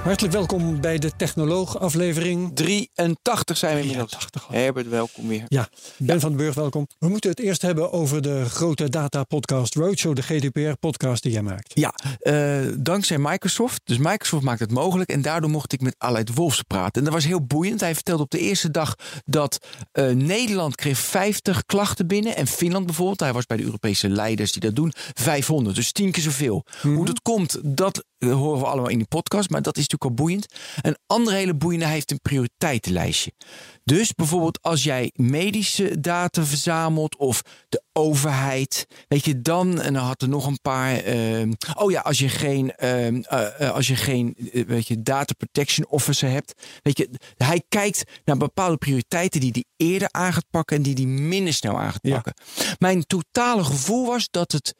Hartelijk welkom bij de Technoloog-aflevering. 83 zijn we inmiddels. 83 al. Herbert, welkom weer. Ja, Ben van den Burg, welkom. We moeten het eerst hebben over de grote data-podcast Roadshow, de GDPR-podcast die jij maakt. Ja, eh, dankzij Microsoft. Dus Microsoft maakt het mogelijk. En daardoor mocht ik met Aleid Wolfs praten. En dat was heel boeiend. Hij vertelde op de eerste dag dat eh, Nederland kreeg 50 klachten binnen. En Finland bijvoorbeeld. Hij was bij de Europese leiders die dat doen. 500, dus tien keer zoveel. Hoe dat komt, dat eh, horen we allemaal in die podcast. Maar dat is natuurlijk al boeiend. Een andere hele boeiende, hij heeft een prioriteitenlijstje. Dus bijvoorbeeld als jij medische data verzamelt of de overheid, weet je dan, en dan had er nog een paar. ehm, oh ja, als je geen, ehm, eh, eh, als je geen eh, weet je, data protection officer hebt, weet je, hij kijkt naar bepaalde prioriteiten die hij eerder aan gaat pakken en die hij minder snel aan gaat Ja. pakken. Mijn totale gevoel was dat het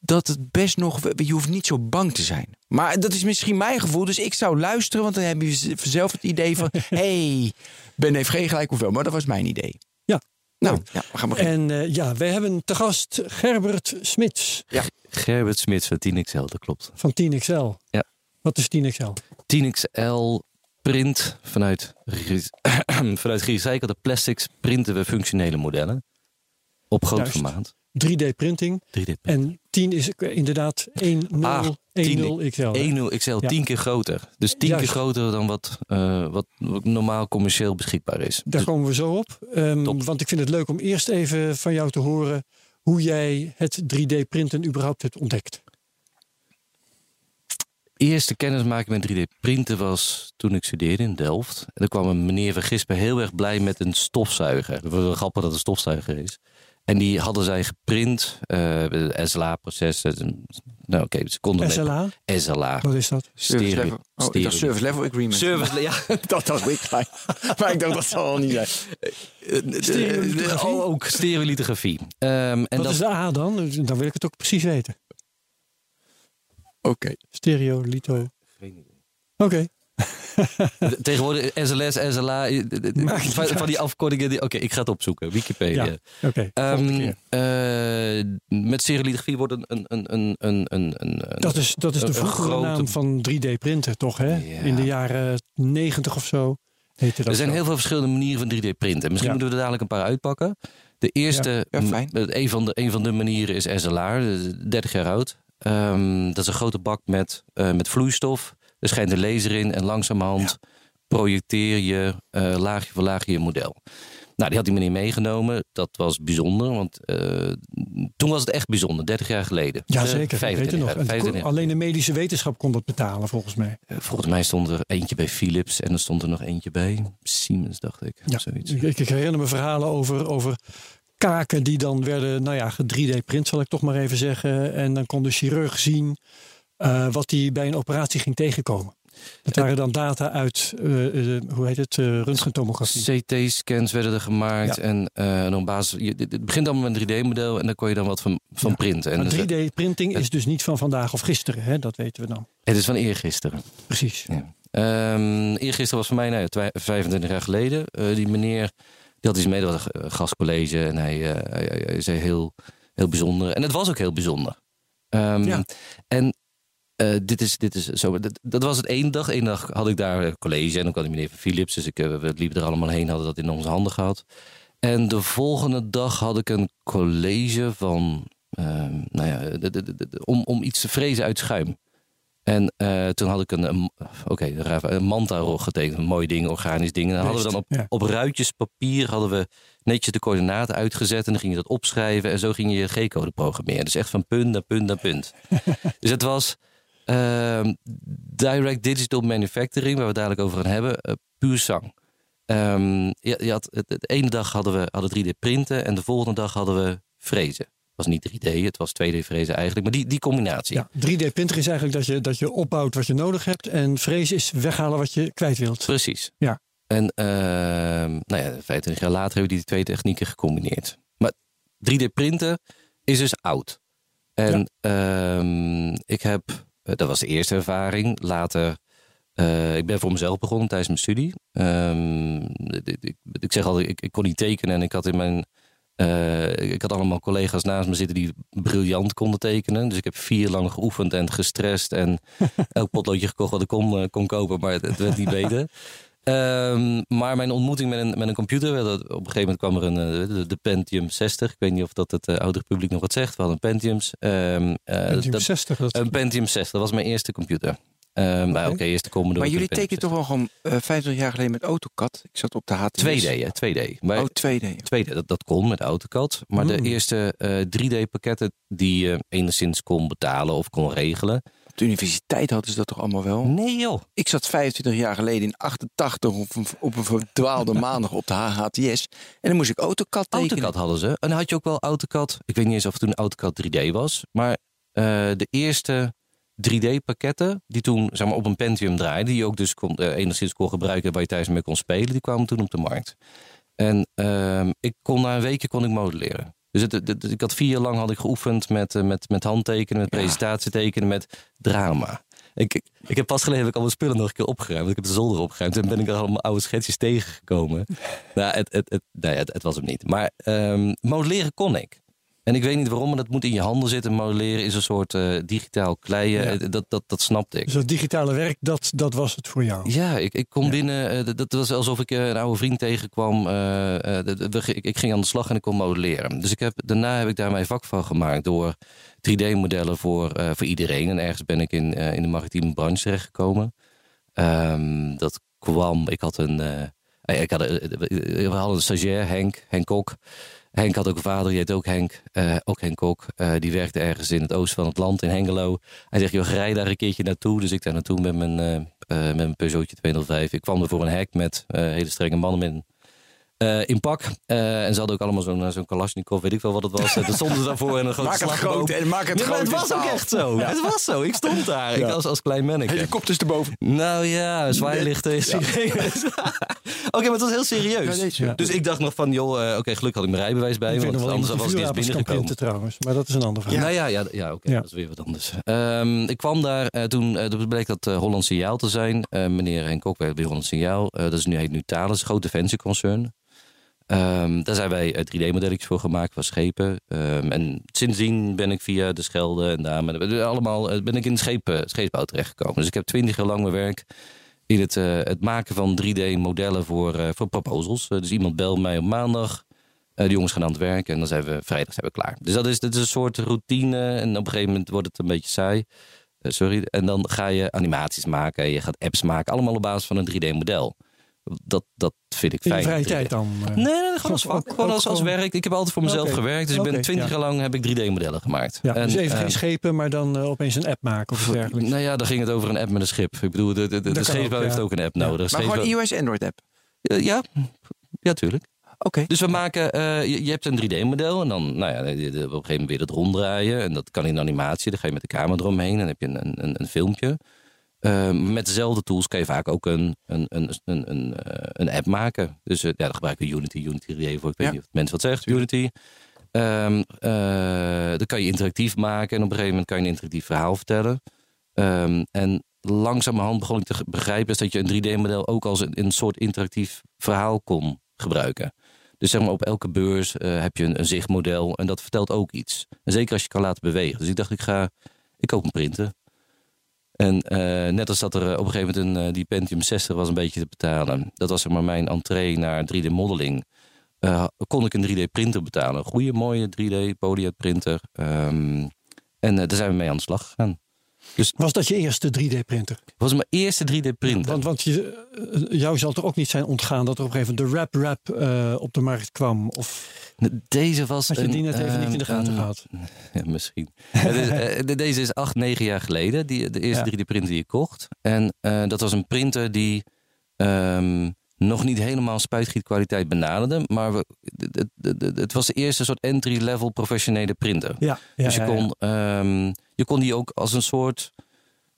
dat het best nog. Je hoeft niet zo bang te zijn. Maar dat is misschien mijn gevoel. Dus ik zou luisteren. Want dan heb je zelf het idee van. hey, Ben heeft geen gelijk hoeveel. Maar dat was mijn idee. Ja. Nou, ja, we gaan beginnen. En eh, ja, wij hebben te gast Gerbert Smits Gerbert Smits van 10XL, dat klopt. van 10XL. Ja. Wat is 10XL? 10XL print vanuit, vanuit gerecyclede plastics printen we functionele modellen. Op groot Juist. formaat. 3D-printing. 3D print. En 10 is inderdaad 1.0 Ah, 1.0 XL. hè? 1.0 XL, Ja. 10 keer groter. Dus 10 Juist. keer groter dan wat, eh, wat, normaal commercieel beschikbaar is. Daar Dus komen we zo op. Ehm, want ik vind het leuk om eerst even van jou te horen hoe jij het 3D-printen überhaupt hebt ontdekt. eerste kennismaking met 3D printen was toen ik studeerde in Delft. En dan kwam een meneer van Gispen heel erg blij met een stofzuiger. Dat was wel grappig dat het een stofzuiger is. En die hadden zij geprint, eh SLA-proces. Nou oké, ze konden met- SLA, SLA. wat is dat? Service level. Oh, ik dacht stereo- service level agreement. Service, ja. dat was ik maar ik dacht dat zal al niet zijn. Stereolithografie? Oh, ook stereolithografie. Ehm, en wat dat, is de A dan? Dan wil ik het ook precies weten. Oké. Stereo, litho. Oké. tegenwoordig SLS, SLA, eh, Maakt niet van, die afkortingen. die- Oké, ik ga het opzoeken. Wikipedia. Ja, oké. Ehm, volgende keer. eh, met stereolithografie wordt een, een, een, een, een, een, Dat is, dat is de een vroegere grote- naam van 3D-printen, toch? Hè? Ja. In de jaren 90 of zo heette dat Er zijn zo. heel veel verschillende manieren van 3D printen. Misschien Ja. moeten we er dadelijk een paar uitpakken. De eerste, een, van de, een van de manieren is de- 30 jaar oud. Ehm, dat is een grote bak met, eh, met vloeistof. Er schijnt een laser in en langzamerhand projecteer je eh, laagje voor laagje je model. Nou, die had die meneer meegenomen. Dat was bijzonder, want eh, toen was het echt bijzonder, 30 jaar geleden. Ja, zeker. Ik weet 25 het nog. jaar, En het kon- 25 jaar. alleen de medische wetenschap kon dat betalen, volgens mij. Eh, Volgens mij stond er eentje bij Philips en er stond er nog eentje bij Siemens, dacht ik. Ja, Zoiets. ik, ik herinner me verhalen over, over kaken die dan werden, nou ja, 3D-print zal ik toch maar even zeggen. En dan kon de chirurg zien eh, wat hij bij een operatie ging tegenkomen. Dat waren dan data uit, eh, eh, hoe heet het, eh röntgentomografie. CT-scans werden er gemaakt. Ja. En, en op basis. je- Het begint allemaal met een 3D-model en daar kon je dan wat van, van Ja. printen. En Maar dus, 3D-printing is dus niet van vandaag of gisteren, hè? dat weten we dan. het is van eergisteren. Precies. Ja. Ehm, eergisteren was voor mij nou, ja, twi- 25 jaar geleden. Die meneer die had iets mee, dat een gastcollege. En hij, hij, hij- hij zei heel, heel bijzonder. En het was ook heel bijzonder. Ehm, Ja. En eh, dit, is, dit is zo. Dat, dat was het één dag. Eén dag had ik daar een college en ook had die meneer van Philips. Dus ik, eh, we liepen er allemaal heen, hadden dat in onze handen gehad. En de volgende dag had ik een college van. ehm, nou ja, de- de- de- de- om, om iets te frezen uit schuim. En eh, toen had ik een, een, oké, raar, een getekend. Een mooi ding, organisch ding. En dan hadden we dan op, ja. op ruitjes papier hadden we netjes de coördinaten uitgezet. En dan ging je dat opschrijven. En zo ging je je G-code programmeren. Dus echt van punt naar punt naar punt. dus het was ehm, direct digital manufacturing, waar we het dadelijk over gaan hebben. eh, puur zang. Ehm, je, je had, het, de ene dag hadden we hadden 3D printen. En de volgende dag hadden we frezen. Het was niet 3D, het was 2D frezen eigenlijk. Maar die, die combinatie. Ja, 3D-printer is eigenlijk dat je, dat je opbouwt wat je nodig hebt. En vrees is weghalen wat je kwijt wilt. Precies. Ja. En ehm, nou ja, 25 jaar later hebben we die twee technieken gecombineerd. Maar 3D printen is dus oud. En ehm, ik heb, dat was de eerste ervaring. Later, eh, ik ben voor mezelf begonnen tijdens mijn studie. Ehm, ik, ik, ik zeg altijd, ik, ik kon niet tekenen en ik had in mijn eh, ik had allemaal collega's naast me zitten die briljant konden tekenen. Dus ik heb vier lang geoefend en gestrest. En elk potloodje gekocht wat ik kon, eh, kon kopen, maar het, het werd niet beter. Ehm, maar mijn ontmoeting met een, met een computer, dat- op een gegeven moment kwam er een, eh, de, de Pentium 60. Ik weet niet of dat het uh, oudere publiek nog wat zegt. We hadden een Pentiums. Ehm, eh, Pentium dat- 60. Dat, Een Pentium 60, dat was mijn eerste computer. Ehm nou, Oké, eerste Commodore. Maar jullie tekenen toch wel gewoon eh 25 jaar geleden met AutoCAD? Ik zat op de HTS. 60. 2D, hè, 2D. Maar Oh, 2D. ja. 2D, dat, dat kon met AutoCAD. Maar de Hmm. eerste eh 3D-pakketten die je enigszins kon betalen of kon regelen. Op de universiteit hadden ze dat toch allemaal wel? Nee joh. Ik zat 25 jaar geleden in 88 op een, op een verdwaalde maandag op de HTS. En dan moest ik AutoCAD tekenen. AutoCAD hadden ze. En dan had je ook wel AutoCAD. Ik weet niet eens of het toen AutoCAD 3D was. Maar eh, de eerste 3D-pakketten die toen zeg maar, op een Pentium draaiden. Die je ook dus kon, eh, enigszins kon gebruiken waar je thuis mee kon spelen. Die kwamen toen op de markt. En ehm, ik kon na een weekje kon ik modelleren. Dus het, het- het- ik had vier jaar lang had ik geoefend met, eh, met, met handtekenen, met presentatietekenen, met drama. Ik, ik, heb pas geleden heb ik al mijn spullen nog een keer opgeruimd. Ik heb de zolder opgeruimd en ben ik er allemaal oude schetsjes tegengekomen. nou, het, het, het, nou ja, het, het was hem niet. Maar ehm, modelleren kon ik. En ik weet niet waarom, maar dat moet in je handen zitten. Modelleren is een soort eh, digitaal kleien. Ja. Eh, Dat, dat, dat snapte ik. dus dat digitale werk, dat, dat was het voor jou. Ja, ik, ik kom binnen. eh, dat, was alsof ik een oude vriend tegenkwam. we- ik, ik ging aan de slag en ik kon modelleren. Dus ik heb, daarna heb ik daar mijn vak van gemaakt door 3D-modellen voor, voor iedereen. En ergens ben ik in, in de maritieme branche terechtgekomen. Ehm, dat kwam, ik had een. ik had, we hadden een stagiair, Henk, Henk Kok. Henk had ook een vader, die heet ook Henk. eh, ook Henk Kok. Eh, die werkte ergens in het oosten van het land, in Hengelo. Hij zegt, joh, rij daar een keertje naartoe. Dus ik daar naartoe met mijn, eh, met mijn Peugeotje 205. Ik kwam er voor een hek met hele strenge mannen met eh, in pak. Eh, en ze hadden ook allemaal zo'n eh, zo'n Kalashnikov, weet ik wel wat het was. Er stonden ze daarvoor en een grote Maak het groot en maak het Nee, maar groot het was ook echt zo. Het was zo. Ik stond daar. Ik was als klein manneke. Helikopters erboven. Nou ja, zwaailichten is sirenes. Oké, maar het was heel serieus. Ja, deze, ja. Dus ik dacht nog van, joh, eh, oké, gelukkig had ik mijn rijbewijs bij Ik me. Want wel anders was ik niet binnengekomen. trouwens. Maar dat is een andere vraag. Nou ja, ja, ja oké, Ja. dat is weer wat anders. Ehm, ik kwam daar, eh, toen eh, dat bleek dat eh Holland Signaal te zijn. Eh, meneer Henk Kok werkt bij Holland Signaal. Eh, dat is nu, heet nu Thales, een groot defensieconcern. Ehm, daar zijn wij 3D-modelletjes voor gemaakt van schepen. Ehm, en sindsdien ben ik via de Schelde en Dame, allemaal eh, ben ik in schepen, scheepsbouw terechtgekomen. Dus ik heb twintig jaar lang mijn werk in het, eh, het maken van 3D-modellen voor, eh, voor proposals. Eh, dus iemand belt mij op maandag. Eh, de jongens gaan aan het werk en dan zijn we vrijdag zijn we klaar. Dus dat is, dat is een soort routine. En op een gegeven moment wordt het een beetje saai. Eh, sorry. En dan ga je animaties maken. en Je gaat apps maken. Allemaal op basis van een 3D-model. Dat, dat vind ik In je fijn. vrije 3D. tijd dan? eh? Nee, nee, gewoon als vak. Gewoon als, als werk. Ik heb altijd voor mezelf gewerkt. Dus ik ben twintig ja. jaar lang heb ik 3D-modellen gemaakt. Ja, En, dus even eh, geen schepen, maar dan eh, opeens een app maken of iets dergelijks. nou ja, dan ging het over een app met een schip. Ik bedoel, de, de, de, scheepsbouw ook, ja. heeft ook een app Ja. nodig. Maar Scheepsbouw- gewoon iOS Android app. Eh, ja, ja, tuurlijk. Oké. Dus we maken, eh, je, je hebt een 3D-model en dan, nou ja, op een gegeven moment weer het ronddraaien. En dat kan in animatie, dan ga je met de camera eromheen en dan heb je een, een, een filmpje. Eh, met dezelfde tools kan je vaak ook een, een, een, een, een, eh, een app maken. Dus eh, ja, dan gebruiken we Unity, Unity 3D voor. Ik weet Ja. niet of mensen wat zegt, Unity. Dan kan je interactief maken en op een gegeven moment kan je een interactief verhaal vertellen. Ehm, en langzamerhand begon ik te begrijpen is dat je een 3D-model ook als een, een soort interactief verhaal kon gebruiken. Dus zeg maar op elke beurs heb je een, een zichtmodel en dat vertelt ook iets. En zeker als je kan laten bewegen. Dus ik dacht, ik ga, ik koop een printer. En eh, net als dat er eh, op een gegeven moment een, eh, die Pentium 60 was een beetje te betalen. Dat was zeg maar mijn entree naar 3D modeling. Kon ik een 3D printer betalen. Goede, mooie 3D Polyet printer. Ehm, en daar zijn we mee aan de slag gegaan. Was dat je eerste 3D-printer? Het was mijn eerste 3D printer. Want, want je, eh, jou zal toch ook niet zijn ontgaan dat er op een gegeven moment de Rap Rap eh, op de markt kwam? Of Deze was. had je die net even niet in de ehm, gaten een- gehad? Ja, misschien. Is, eh, deze is acht, negen jaar geleden. Die, de eerste Ja. 3D-printer die ik kocht. En eh, dat was een printer die ehm, nog niet helemaal spuitgietkwaliteit benaderde. Maar we, het, het, het- was de eerste soort entry-level professionele printer. Ja, ja, dus je ja, kon, ja. Je kon die ook als een soort.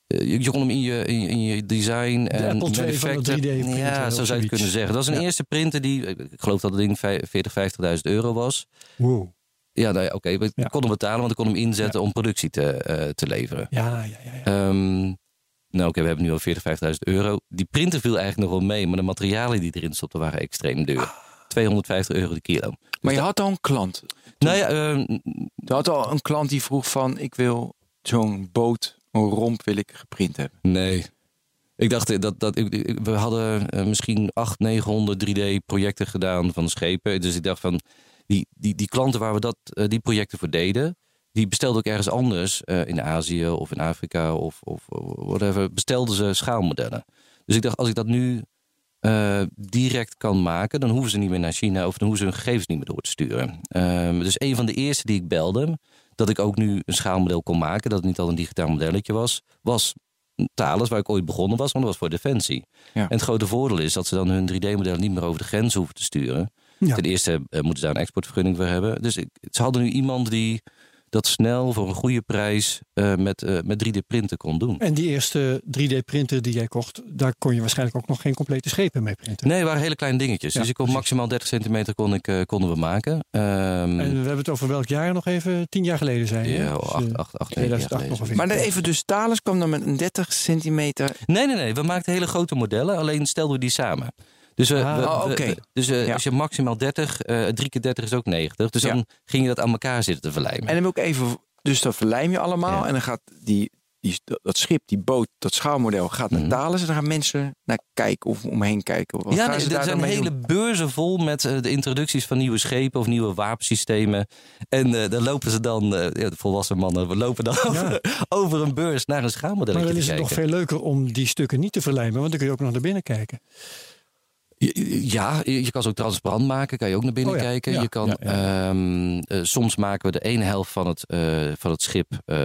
je je kon hem in je, in, je- in je design en Apple II van de manufacture- 3D-printer Ja, zo zou je het kunnen zeggen. Dat is een Ja. eerste printer die, ik geloof dat het ding vij- 40, 50.000 euro was. Wow. Ja, nou ja, oké, we Ja. konden betalen, want ik kon hem inzetten om productie te, eh, te leveren. Ja, ja, ja. ja. Ehm, nou, oké, we hebben nu al 40, 50.000 euro. Die printer viel eigenlijk nog wel mee, maar de materialen die erin stopten waren extreem duur. 250 euro de kilo. Maar je had al een klant. Nou ja, ehm, Je had al een klant die vroeg van... ik wil zo'n boot, een romp wil ik geprint hebben. nee. Ik dacht dat, dat ik, we hadden eh, misschien 800, 900 3D-projecten gedaan van schepen. Dus ik dacht van die, die, die klanten waar we dat, eh, die projecten voor deden, die bestelden ook ergens anders eh, in Azië of in Afrika of, of whatever, bestelden ze schaalmodellen. Dus ik dacht, als ik dat nu direct kan maken, dan hoeven ze niet meer naar China of dan hoeven ze hun gegevens niet meer door te sturen. Ehm, dus een van de eerste die ik belde, dat ik ook nu een schaalmodel kon maken, dat het niet al een digitaal modelletje was, was Thales, waar ik ooit begonnen was, want dat was voor Defensie. Ja. En het grote voordeel is dat ze dan hun 3D-model niet meer over de grens hoeven te sturen. Ja. Ten eerste eh, moeten ze daar een exportvergunning voor hebben. Dus ik, ze hadden nu iemand die dat snel voor een goede prijs eh, met, eh, met 3D-printen kon doen. En die eerste 3D-printer die jij kocht, daar kon je waarschijnlijk ook nog geen complete schepen mee printen. Nee, het waren hele kleine dingetjes. Ja, dus ik kon precies. maximaal 30 centimeter kon ik, eh, konden we maken. Ehm, En we hebben het over welk jaar nog even? Tien jaar geleden zijn je? ja, hè? Dus, acht, eh, acht, acht, negen jaar 2008 geleden. ongeveer. Maar dan even dus Thales kwam dan met een 30 centimeter... Nee, nee, nee. We maakten hele grote modellen, alleen stelden we die samen. Dus, we, Ah, we- oh, we- dus eh, Ja. als je maximaal 30, eh 3 keer 30 is ook 90. Dus Ja. dan ging je dat aan elkaar zitten te verlijmen. En dan wil ik even... Dus dat verlijm je allemaal. Ja. En dan gaat die, die, dat schip, die boot, dat schaalmodel gaat naar Mhm. Thales. En dan gaan mensen naar kijken of omheen kijken. Wat ja, gaan nee, ze er daar zijn dan mee hele doen? beurzen vol met eh, de introducties van nieuwe schepen of nieuwe wapensystemen. En eh dan lopen ze dan, eh, ja, de volwassen mannen, we lopen dan over, over een beurs naar een schaalmodel. maar dan is het nog veel leuker om die stukken niet te verlijmen, want dan kun je ook nog naar binnen kijken. Ja, je kan ze ook transparant maken, kan je ook naar binnen Oh ja, kijken. ja, je kan, ja, ehm, eh, soms maken we de ene helft van het, eh, van het schip eh,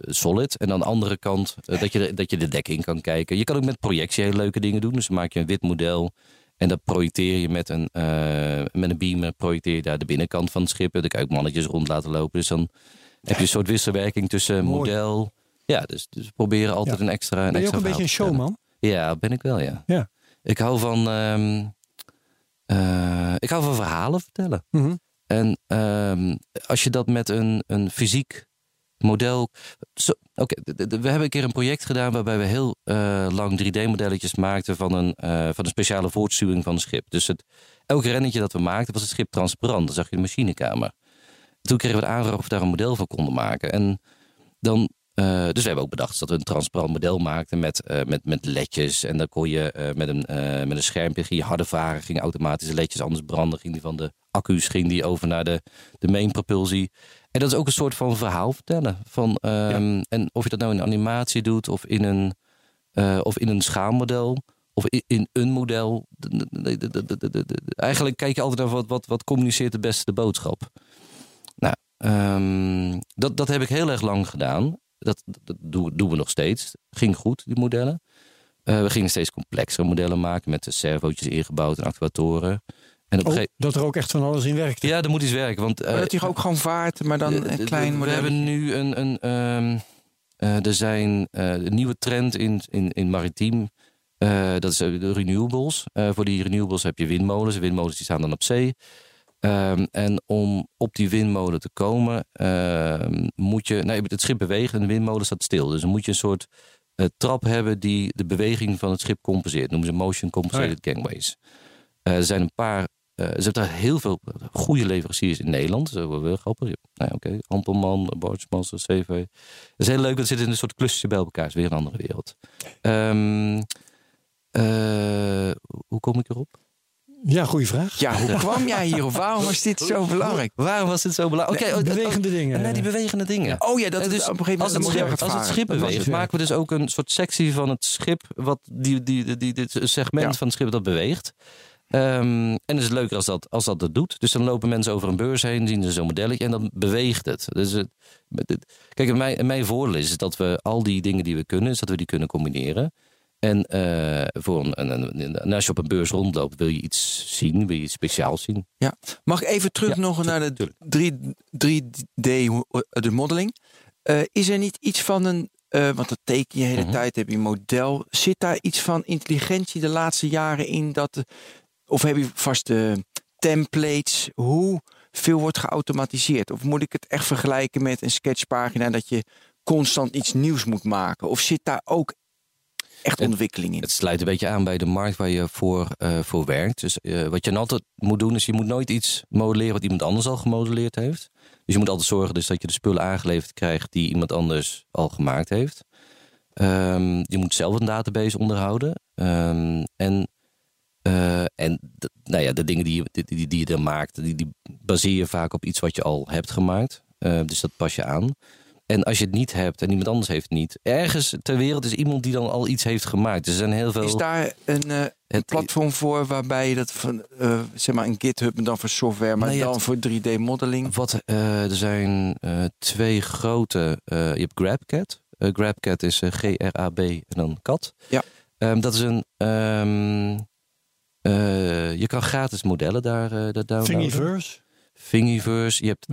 solid. En aan de andere kant dat, je de, dat je de dek in kan kijken. Je kan ook met projectie hele leuke dingen doen. Dus dan maak je een wit model. En dat projecteer je met een, met een beamer, projecteer je daar de binnenkant van het schip. En dan kan je ook mannetjes rond laten lopen. Dus dan heb je een soort wisselwerking tussen Mooi. model. Ja, dus, dus we proberen altijd een extra. Een Ben je ook een beetje een showman? Ja, ben ik wel, ja. Ja. Ik hou van. ehm, eh, ik hou van verhalen vertellen. Mhm. En ehm, als je dat met een, een fysiek model. zo- we hebben een keer een project gedaan waarbij we heel eh, lang 3D-modelletjes maakten van een, eh, van een speciale voortstuwing van een schip. Dus het, elk rennetje dat we maakten was het schip transparant. Dan zag je de machinekamer. Toen kregen we de aanvraag of we daar een model van konden maken. En dan, eh, dus we hebben ook bedacht dat we een transparant model maakten met, eh, met, met ledjes. En dan kon je eh, met, een, met een schermpje, ging je harder varen, ging automatisch de ledjes anders branden. Ging die van de accu's ging die over naar de, de main propulsie. En dat is ook een soort van verhaal vertellen. Van, ehm, En of je dat nou in animatie doet of in een, of in een schaalmodel. Of in, in een model. De- de- de- de- de- de- de- de- Eigenlijk kijk je altijd naar wat, wat, wat communiceert de beste de boodschap. Nou, ehm, dat, dat heb ik heel erg lang gedaan. Dat, dat doen, doen we nog steeds. Ging goed, die modellen. Eh, we gingen steeds complexere modellen maken met de servootjes ingebouwd en actuatoren. En op een Oh, dat er ook echt van alles in werkt. Ja, er moet iets werken. Want, Maar eh, dat hij ook gewoon vaart, maar dan de- een klein we model. hebben nu een, een ehm, eh, er zijn eh, een nieuwe trend in, in, in maritiem. Eh, dat is eh, de renewables. Eh, voor die renewables heb je windmolens. Windmolens die staan dan op zee. Ehm, en om op die windmolen te komen, ehm, moet je. Nee, het schip beweegt en de windmolen staat stil. Dus dan moet je een soort eh, trap hebben die de beweging van het schip compenseert. Dat noemen ze motion compensated gangways. Eh, er zijn een paar. eh, er zitten heel veel goede leveranciers in Nederland. Dat is ook wel grappig. Nou ja, oké. Ampelman, Bartsmaster, CV. Dat is heel leuk, het zit in een soort clustertje bij elkaar. Het is weer een andere wereld. Ehm, eh, hoe kom ik erop? Ja, goede vraag. Ja, hoe kwam jij hier? Of waarom was dit zo belangrijk? Waarom was dit zo belangrijk? Oké, oh, dat- Bewegende dingen. Nee, die bewegende dingen. Oh ja, dat het dus op een gegeven als moment het, een model schip, als het schip Dat beweegt, het, ja. maken we dus ook een soort sectie van het schip, wat die, die, die, die, dit segment Ja. van het schip dat beweegt. Ehm, en het is leuker als dat, als dat het doet. Dus dan lopen mensen over een beurs heen, zien ze zo'n modelletje en dan beweegt het. Dus het, met het- kijk, mijn, mijn voordeel is dat we al die dingen die we kunnen, is dat we die kunnen combineren. En eh, voor een, een, een- en als je op een beurs rondloopt, wil je iets zien, wil je iets speciaals zien. Mag ik even terug Ja, nog naar de 3, 3D, ho- de modeling? Eh, is er niet iets van een eh, want dat teken je de hele Mhm. tijd, heb je een model. Zit daar iets van intelligentie de laatste jaren in? Dat, of heb je vaste templates? Hoe veel wordt geautomatiseerd? Of moet ik het echt vergelijken met een sketchpagina dat je constant iets nieuws moet maken? Of zit daar ook echt ontwikkeling in? Het sluit een beetje aan bij de markt waar je voor, eh, voor werkt. Dus eh, wat je dan altijd moet doen, is je moet nooit iets modelleren wat iemand anders al gemodelleerd heeft. Dus je moet altijd zorgen dus dat je de spullen aangeleverd krijgt die iemand anders al gemaakt heeft. Ehm, je moet zelf een database onderhouden. Ehm, en eh, en de, nou ja, de dingen die je, die, die, die je dan maakt, die, die baseer je vaak op iets wat je al hebt gemaakt. Dus dat pas je aan. En als je het niet hebt en iemand anders heeft het niet. Ergens ter wereld is iemand die dan al iets heeft gemaakt. Dus er zijn heel veel. Is daar een, eh, een Het- platform voor waarbij je dat van, eh, zeg maar een GitHub maar dan voor software, maar je dan hebt- voor 3D-modeling? Wat, eh, er zijn eh, twee grote. eh, je hebt GrabCat. GrabCat is G-R-A-B en dan cat. Ja. Ehm, dat is een. ehm, eh, je kan gratis modellen daar, eh daar downloaden. Thingiverse. Thingiverse. Je hebt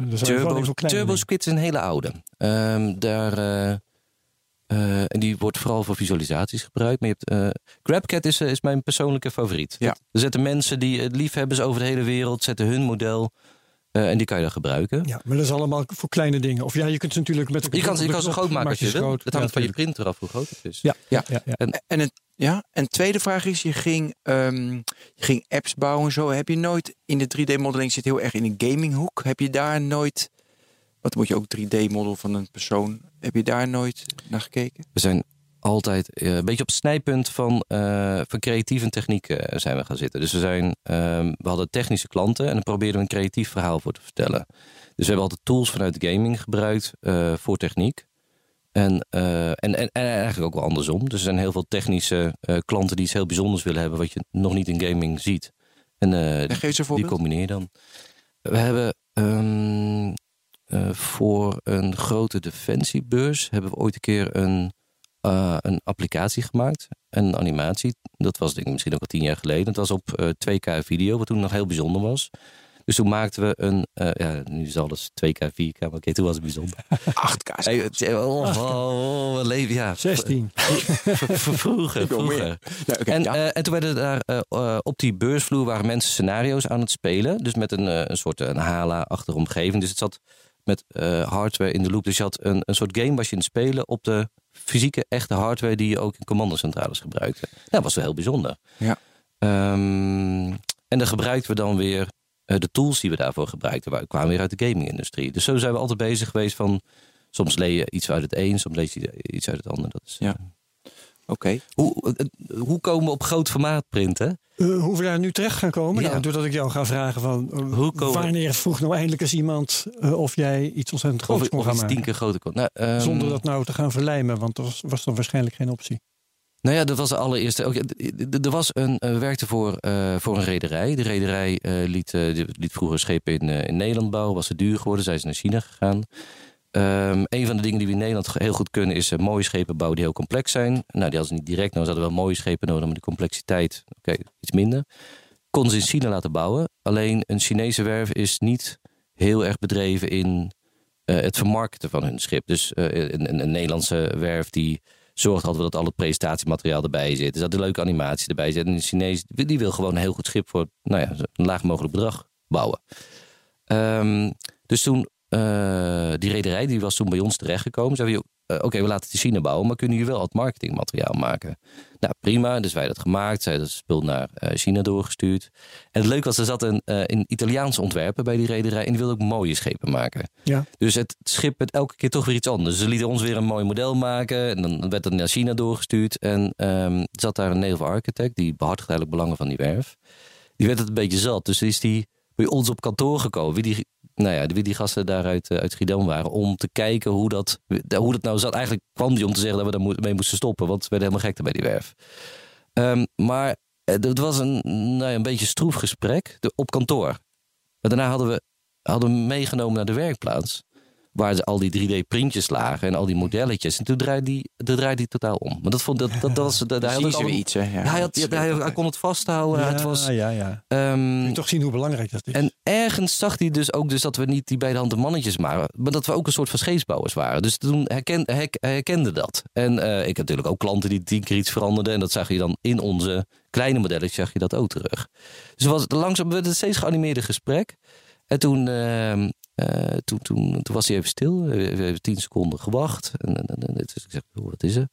Turbo, Squid is een hele oude. Ehm, daar, eh, eh, en die wordt vooral voor visualisaties gebruikt. Maar je hebt, eh, GrabCat is, is mijn persoonlijke favoriet. Ja. Er zetten mensen die het lief hebben over de hele wereld, zetten hun model. Eh, en die kan je dan gebruiken. Ja, maar dat is allemaal voor kleine dingen. Of ja, je kunt ze natuurlijk met Je kan, ze- je kan ze groot maken als je wil. groot. Het hangt Ja, van je printer af hoe groot het is. Ja, Ja. ja, ja. En een, ja, en tweede vraag is, je ging, ehm, je ging apps bouwen en zo. Heb je nooit in de 3D-modeling zit heel erg in een gaminghoek? Heb je daar nooit, wat moet je ook 3D-model van een persoon, heb je daar nooit naar gekeken? We zijn altijd eh, een beetje op het snijpunt van, eh, van creatief en techniek eh, zijn we gaan zitten. Dus we, zijn, ehm, we hadden technische klanten en dan probeerden we een creatief verhaal voor te vertellen. Dus we hebben altijd tools vanuit gaming gebruikt voor techniek. En, en, en, en eigenlijk ook wel andersom. Dus er zijn heel veel technische klanten die iets heel bijzonders willen hebben, wat je nog niet in gaming ziet. En En geef die combineer dan. We hebben ehm, eh, voor een grote defensiebeurs hebben we ooit een keer een, eh, een applicatie gemaakt. Een animatie. Dat was denk ik misschien ook al tien jaar geleden. Het was op eh, 2K video, wat toen nog heel bijzonder was. Dus toen maakten we een, eh, ja, nu is alles 2K, 4K, maar oké, toen was het bijzonder. 8K. Hey, oh, oh, oh, wat leven, ja. 16. V- v- Vroeger, vroeger. Ja, En, ja. eh, en toen werden daar eh, eh, op die beursvloer waren mensen scenario's aan het spelen. Dus met een, eh, een soort een hala-achtige omgeving. Dus het zat met eh, hardware in de loop. Dus je had een, een soort game was je in het spelen op de fysieke, echte hardware die je ook in commandocentrales gebruikte. Dat was wel heel bijzonder. Ja. Ehm, en dan gebruikten we dan weer eh, de tools die we daarvoor gebruikten. waar- kwamen weer uit de gaming-industrie. Dus zo zijn we altijd bezig geweest van... Soms lees je iets uit het een, soms lees je iets uit het ander. Dat is, Ja. Oké. hoe, eh, hoe komen we op groot formaat printen? Eh, hoe we daar nu terecht gaan komen? Ja. Nou, doordat ik jou ga vragen van... eh, Hoe komen- wanneer vroeg nou eindelijk eens iemand... eh, of jij iets ontzettend groots Of, kon of gaan tien maken? keer groter kon. Nou, ehm, Zonder dat nou te gaan verlijmen, want dat was, was dan waarschijnlijk geen optie. Nou ja, dat was de allereerste. Er was een, eh, we werkten voor, eh, voor een rederij. De rederij eh, liet, eh, liet vroeger schepen in, eh, in Nederland bouwen. Was het duur geworden, zijn ze naar China gegaan. Ehm, een van de dingen die we in Nederland heel goed kunnen is eh, mooie schepen bouwen die heel complex zijn. Nou, die hadden ze niet direct nodig. Ze hadden wel mooie schepen nodig, maar de complexiteit, oké, iets minder. Konden ze in China laten bouwen. Alleen een Chinese werf is niet heel erg bedreven in eh, het vermarkten van hun schip. Dus eh, een, een, een Nederlandse werf die zorgt altijd dat al het presentatiemateriaal erbij zit. Dus dat de leuke animatie erbij zit. En de Chinees die die wil gewoon een heel goed schip voor nou ja, een laag mogelijk bedrag bouwen. Ehm, dus toen, eh, die rederij die was toen bij ons terechtgekomen. Zeiden we, eh, oké, we laten het in China bouwen, maar kunnen jullie wel het marketingmateriaal maken? Nou, prima. Dus wij dat gemaakt. Zij dat spul naar eh, China doorgestuurd. En het leuke was, er zat een, een Italiaans ontwerper bij die rederij. En die wilde ook mooie schepen maken. Ja. Dus het schip werd elke keer toch weer iets anders. Ze lieten ons weer een mooi model maken. En dan werd het naar China doorgestuurd. En er zat daar een naval architect. Die behartigde eigenlijk belangen van die werf. Die werd het een beetje zat. Dus is die bij ons op kantoor gekomen. Wie die, nou ja, wie die gasten daar uit, eh, uit Schiedam waren. Om te kijken hoe dat, hoe dat nou zat. Eigenlijk kwam die om te zeggen dat we daar mee moesten stoppen. Want we werden helemaal gek bij die werf. Ehm, maar eh, het was een, nou ja, een beetje stroef gesprek op kantoor. Maar daarna hadden we, hadden we meegenomen naar de werkplaats. Waar ze al die 3D-printjes lagen en al die modelletjes. En toen draaide hij, toen draaide hij totaal om. Maar dat vond dat, dat, dat was. Dat, hij had al- weer iets, hè? Ja. Hij, had, hij, hij kon het vasthouden. ja, het was, ja, ja. je toch zien hoe belangrijk dat is. en ergens zag hij dus ook dus dat we niet die bij de hand de mannetjes waren, maar dat we ook een soort van scheepsbouwers waren. Dus toen herken, herkende dat. En eh, ik heb natuurlijk ook klanten die tien keer iets veranderden. En dat zag je dan in onze kleine modelletjes, zag je dat ook terug. Dus het was langzaam werd het steeds geanimeerde gesprek. En toen, ehm, eh, toen, toen, toen was hij even stil. We we hebben tien seconden gewacht. En, en, en, en- dus ik zeg, "Joh, wat is er?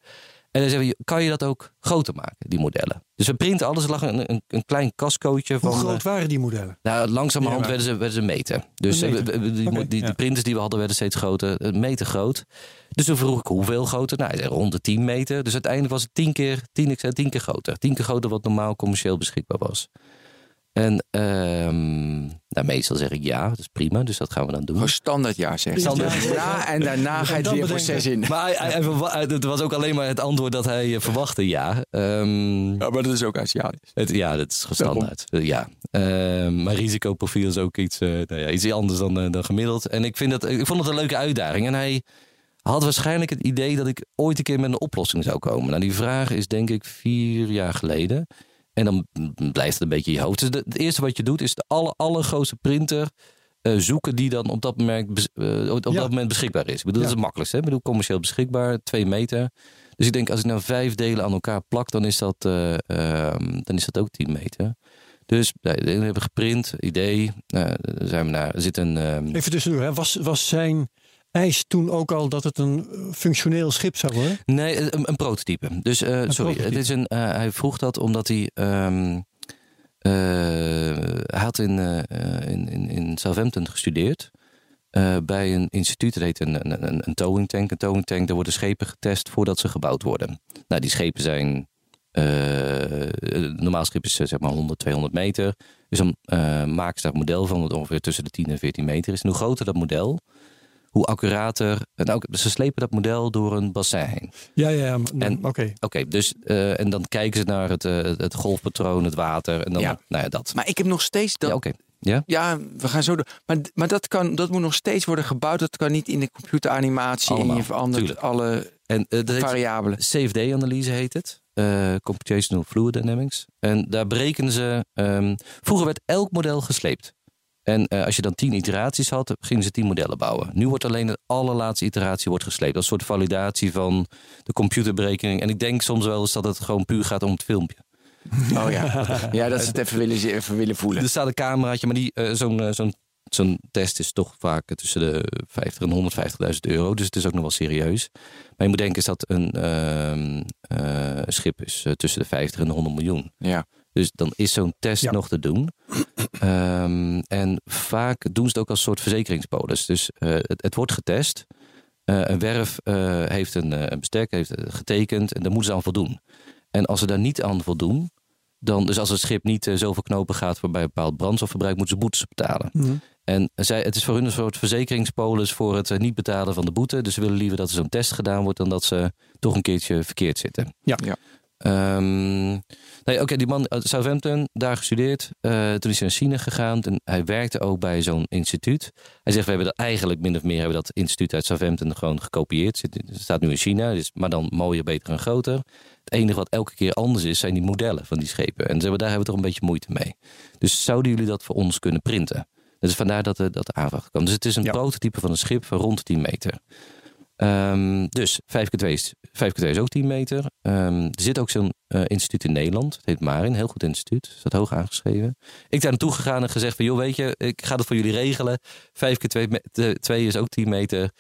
En hij zei, kan je dat ook groter maken, die modellen? Dus we printen alles. Er lag een, een, een klein kascootje van... hoe eh, groot waren die modellen? nou, langzamerhand Ja, werden, ze, werden ze meten. Dus Een eh, meter. we- we- die, die, printers die we hadden werden steeds groter, een meter groot. Dus toen vroeg ik hoeveel groter. Nou, hij zei rond de 10 meter. Dus uiteindelijk was het 10 keer, 10, ik zei 10 keer groter. 10 keer groter wat normaal commercieel beschikbaar was. En ehm, nou, meestal zeg ik ja, dat is prima. Dus dat gaan we dan doen. Gewoon standaard ja zeggen. Standaard. Ja, en daarna ga je het weer bedenken. proces in. Maar hij, hij, hij verwa- hij- het was ook alleen maar het antwoord dat hij eh, verwachtte, ja. Ehm, Ja, maar dat is ook Aziatisch. Het, ja, dat is standaard. Eh, Ja. Ehm, mijn risicoprofiel is ook iets, eh, nou ja, iets anders dan, eh, dan gemiddeld. En ik, vind dat, ik vond het een leuke uitdaging. En hij had waarschijnlijk het idee dat ik ooit een keer met een oplossing zou komen. Nou, die vraag is denk ik vier jaar geleden. En dan blijft het een beetje in je hoofd. Dus de- het eerste wat je doet is de aller, allergrootste printer eh, zoeken die dan op dat moment, eh, op Ja. dat moment beschikbaar is. Ik bedoel, dat is het makkelijkste. Hè? Ik bedoel, commercieel beschikbaar, twee meter. Dus ik denk, als ik nou vijf delen aan elkaar plak, dan is dat, eh, ehm, dan is dat ook 10 meter. Dus nee, we hebben geprint, idee. Nou, zijn we naar. Er zit een. ehm, Even tussendoor, hè. Was, was zijn eis toen ook al dat het een eh, functioneel schip zou worden? Nee, een, een prototype. Dus eh, sorry, prototype. is een, eh, hij vroeg dat omdat hij. ehm, eh, hij had in, eh, eh, in, in, in Southampton gestudeerd. eh, bij een instituut, dat heet een, een, een, towing tank. Een towing tank, daar worden schepen getest voordat ze gebouwd worden. Nou, die schepen zijn. eh, een normaal schip is eh, zeg maar 100, 200 meter. Dus dan eh, maken ze daar een model van, wat ongeveer tussen de 10 en 14 meter is. En hoe groter dat model, hoe accurater. En ook, ze slepen dat model door een bassin heen. Ja, ja, ja. Oké. Oké, dus eh, en dan kijken ze naar het, eh, het golfpatroon, het water en dan, Ja. nou ja, dat. Maar ik heb nog steeds dat. ja, oké. Ja? Ja, we gaan zo door. Maar, maar dat, kan, dat moet nog steeds worden gebouwd. Dat kan niet in de computeranimatie. En je verandert tuurlijk. alle En eh, dat heet variabelen. CFD-analyse heet het. eh, Computational Fluid Dynamics. En daar berekenen ze. ehm, vroeger werd elk model gesleept. En eh, als je dan tien iteraties had, gingen ze tien modellen bouwen. Nu wordt alleen de allerlaatste iteratie wordt gesleept. Dat is een soort validatie van de computerberekening. En ik denk soms wel eens dat het gewoon puur gaat om het filmpje. Oh ja. ja, dat ze het even willen, even willen voelen. Er staat een cameraatje, maar die, eh, zo'n, eh, zo'n, zo'n test is toch vaak tussen de 50 en 150.000 euro. Dus het is ook nog wel serieus. Maar je moet denken is dat een ehm, eh, schip is tussen de 50 en de 100 miljoen. Ja. Dus dan is zo'n test Ja. nog te doen. Ehm, en vaak doen ze het ook als soort verzekeringspolis. Dus eh, het, het wordt getest. Eh, een werf eh, heeft een, een bestek, heeft het getekend en daar moeten ze aan voldoen. En als ze daar niet aan voldoen, dan, dus als het schip niet zoveel knopen gaat waarbij een bepaald brandstofverbruik, moeten ze boetes betalen. Mhm. En zij, het is voor hun een soort verzekeringspolis voor het niet betalen van de boete. Dus ze willen liever dat er zo'n test gedaan wordt dan dat ze toch een keertje verkeerd zitten. Ja. Ja. Ehm, nee, Oké, die man uit Southampton, daar gestudeerd. Eh, toen is hij naar China gegaan. En hij werkte ook bij zo'n instituut. Hij zegt, we hebben dat eigenlijk min of meer hebben dat instituut uit Southampton gewoon gekopieerd. Zit- Het staat nu in China, dus, maar dan mooier, beter en groter. Het enige wat elke keer anders is, zijn die modellen van die schepen. En ze hebben, daar hebben we toch een beetje moeite mee. Dus zouden jullie dat voor ons kunnen printen? Dus vandaar dat de, dat de aanvraag kwam. Dus het is een Ja. prototype van een schip van rond de 10 meter. Ehm, dus 5 keer 2 is, 5 keer 2 is ook 10 meter. Ehm, er zit ook zo'n eh, instituut in Nederland. Het heet Marin, heel goed instituut. Staat hoog aangeschreven. Ik daar naartoe gegaan en gezegd van... joh, weet je, ik ga dat voor jullie regelen. 5 keer 2, 2 is ook 10 meter.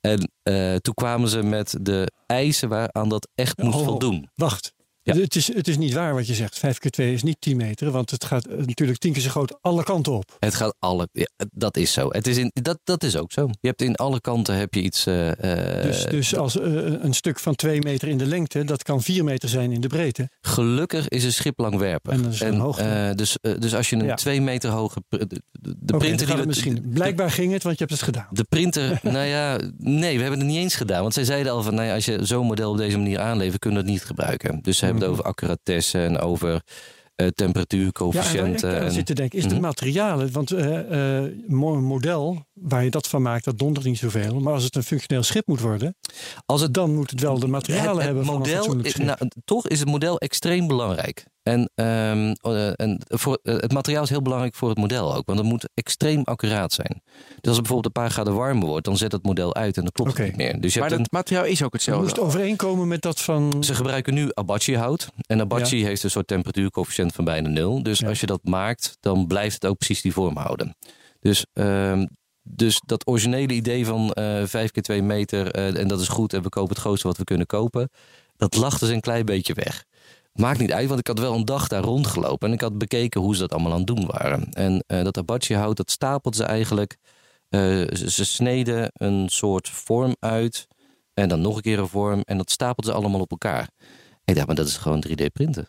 En eh, toen kwamen ze met de eisen waaraan dat echt moest Oh. voldoen. Wacht. Ja. Het, is, het is niet waar wat je zegt. 5 keer 2 is niet 10 meter, want het gaat eh, natuurlijk 10 keer zo groot alle kanten op. Het gaat alle... Ja, dat is zo. Het is in, dat, dat is ook zo. Je hebt in alle kanten heb je iets... eh, eh, Dus, dus als een stuk van 2 meter in de lengte, dat kan 4 meter zijn in de breedte. Gelukkig is een schip langwerpig. En dat is een hoogte. dus, dus als je een Ja. twee meter hoge... De, printer die misschien. Blijkbaar ging het, want je hebt het gedaan. De printer, nou ja, nee, we hebben het niet eens gedaan. Want zij zeiden al van, nou ja, als je zo'n model op deze manier aanlevert, kunnen we het niet gebruiken. Dus ze hebben het Mhm. over accuratesse en over eh, Ja, temperatuurcoëfficiënten. en, ik en- zit te denken, is het Mhm. materialen? Want eh, eh, mo- een model waar je dat van maakt, dat dondert niet zoveel. Maar als het een functioneel schip moet worden, Als het dan moet het wel de materialen het, het hebben van een model, is- schip. nou, toch is het model extreem belangrijk. En, ehm, eh, en voor, eh, het materiaal is heel belangrijk voor het model ook. Want het moet extreem accuraat zijn. Dus als het bijvoorbeeld een paar graden warmer wordt, dan zet het model uit en dan klopt het niet meer. Dus je Maar hebt dat een, materiaal is ook het hetzelfde. moest overeenkomen met dat van... ze gebruiken nu Abachi hout. En Abachi heeft een soort temperatuurcoëfficiënt van bijna nul. Dus Ja. als je dat maakt, dan blijft het ook precies die vorm houden. Dus, ehm, dus dat originele idee van eh 5 keer 2 meter eh, en dat is goed en we kopen het grootste wat we kunnen kopen. Dat lag dus een klein beetje weg. Maakt niet uit, want ik had wel een dag daar rondgelopen en ik had bekeken hoe ze dat allemaal aan het doen waren. En eh, dat abachi hout, dat stapelden ze eigenlijk. Eh, ze, ze sneden een soort vorm uit en dan nog een keer een vorm en dat stapelden ze allemaal op elkaar. Ik dacht, maar dat is gewoon 3D printen.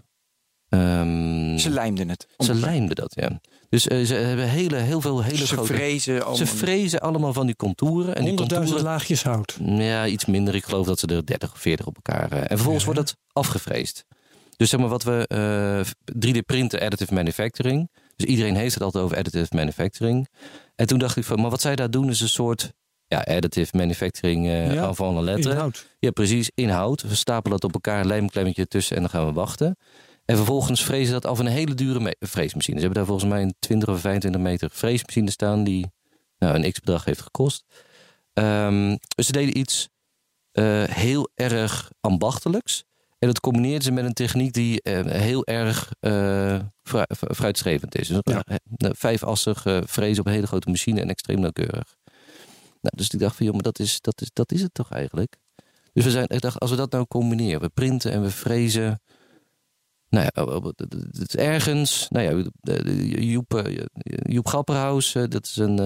Ehm, Ze lijmden het. ze lijmden dat, ja. Dus eh, ze hebben hele, heel veel hele Ze grote... vrezen ze allemaal. frezen allemaal van die contouren. En die 100.000 contouren, laagjes hout. ja, iets minder. Ik geloof dat ze er 30 of 40 op elkaar. eh, en vervolgens wordt het afgevreesd. Dus zeg maar wat we eh 3D printen, additive manufacturing. Dus iedereen heeft het altijd over additive manufacturing. En toen dacht ik van, maar wat zij daar doen is een soort ja, additive manufacturing eh Ja, avant la In lettre. hout. Ja, precies. Inhoud. We stapelen dat op elkaar, lijmklemmetje tussen en dan gaan we wachten. En vervolgens frezen dat af in een hele dure freesmachine. Ze hebben daar volgens mij een 20 of 25 meter freesmachine staan die nou, een x-bedrag heeft gekost. Dus ze deden iets eh, heel erg ambachtelijks. En dat combineerden ze met een techniek die eh, heel erg eh, vooruitstrevend is. Dus Ja. vijfassig eh, frezen op een hele grote machine en extreem nauwkeurig. Nou, dus ik dacht van, joh, maar dat is, dat is, dat is het toch eigenlijk? Dus we zijn, ik dacht, als we dat nou combineren, we printen en we frezen. Nou ja, het is ergens. Nou ja, Joep, Joep Grapperhaus, dat is een,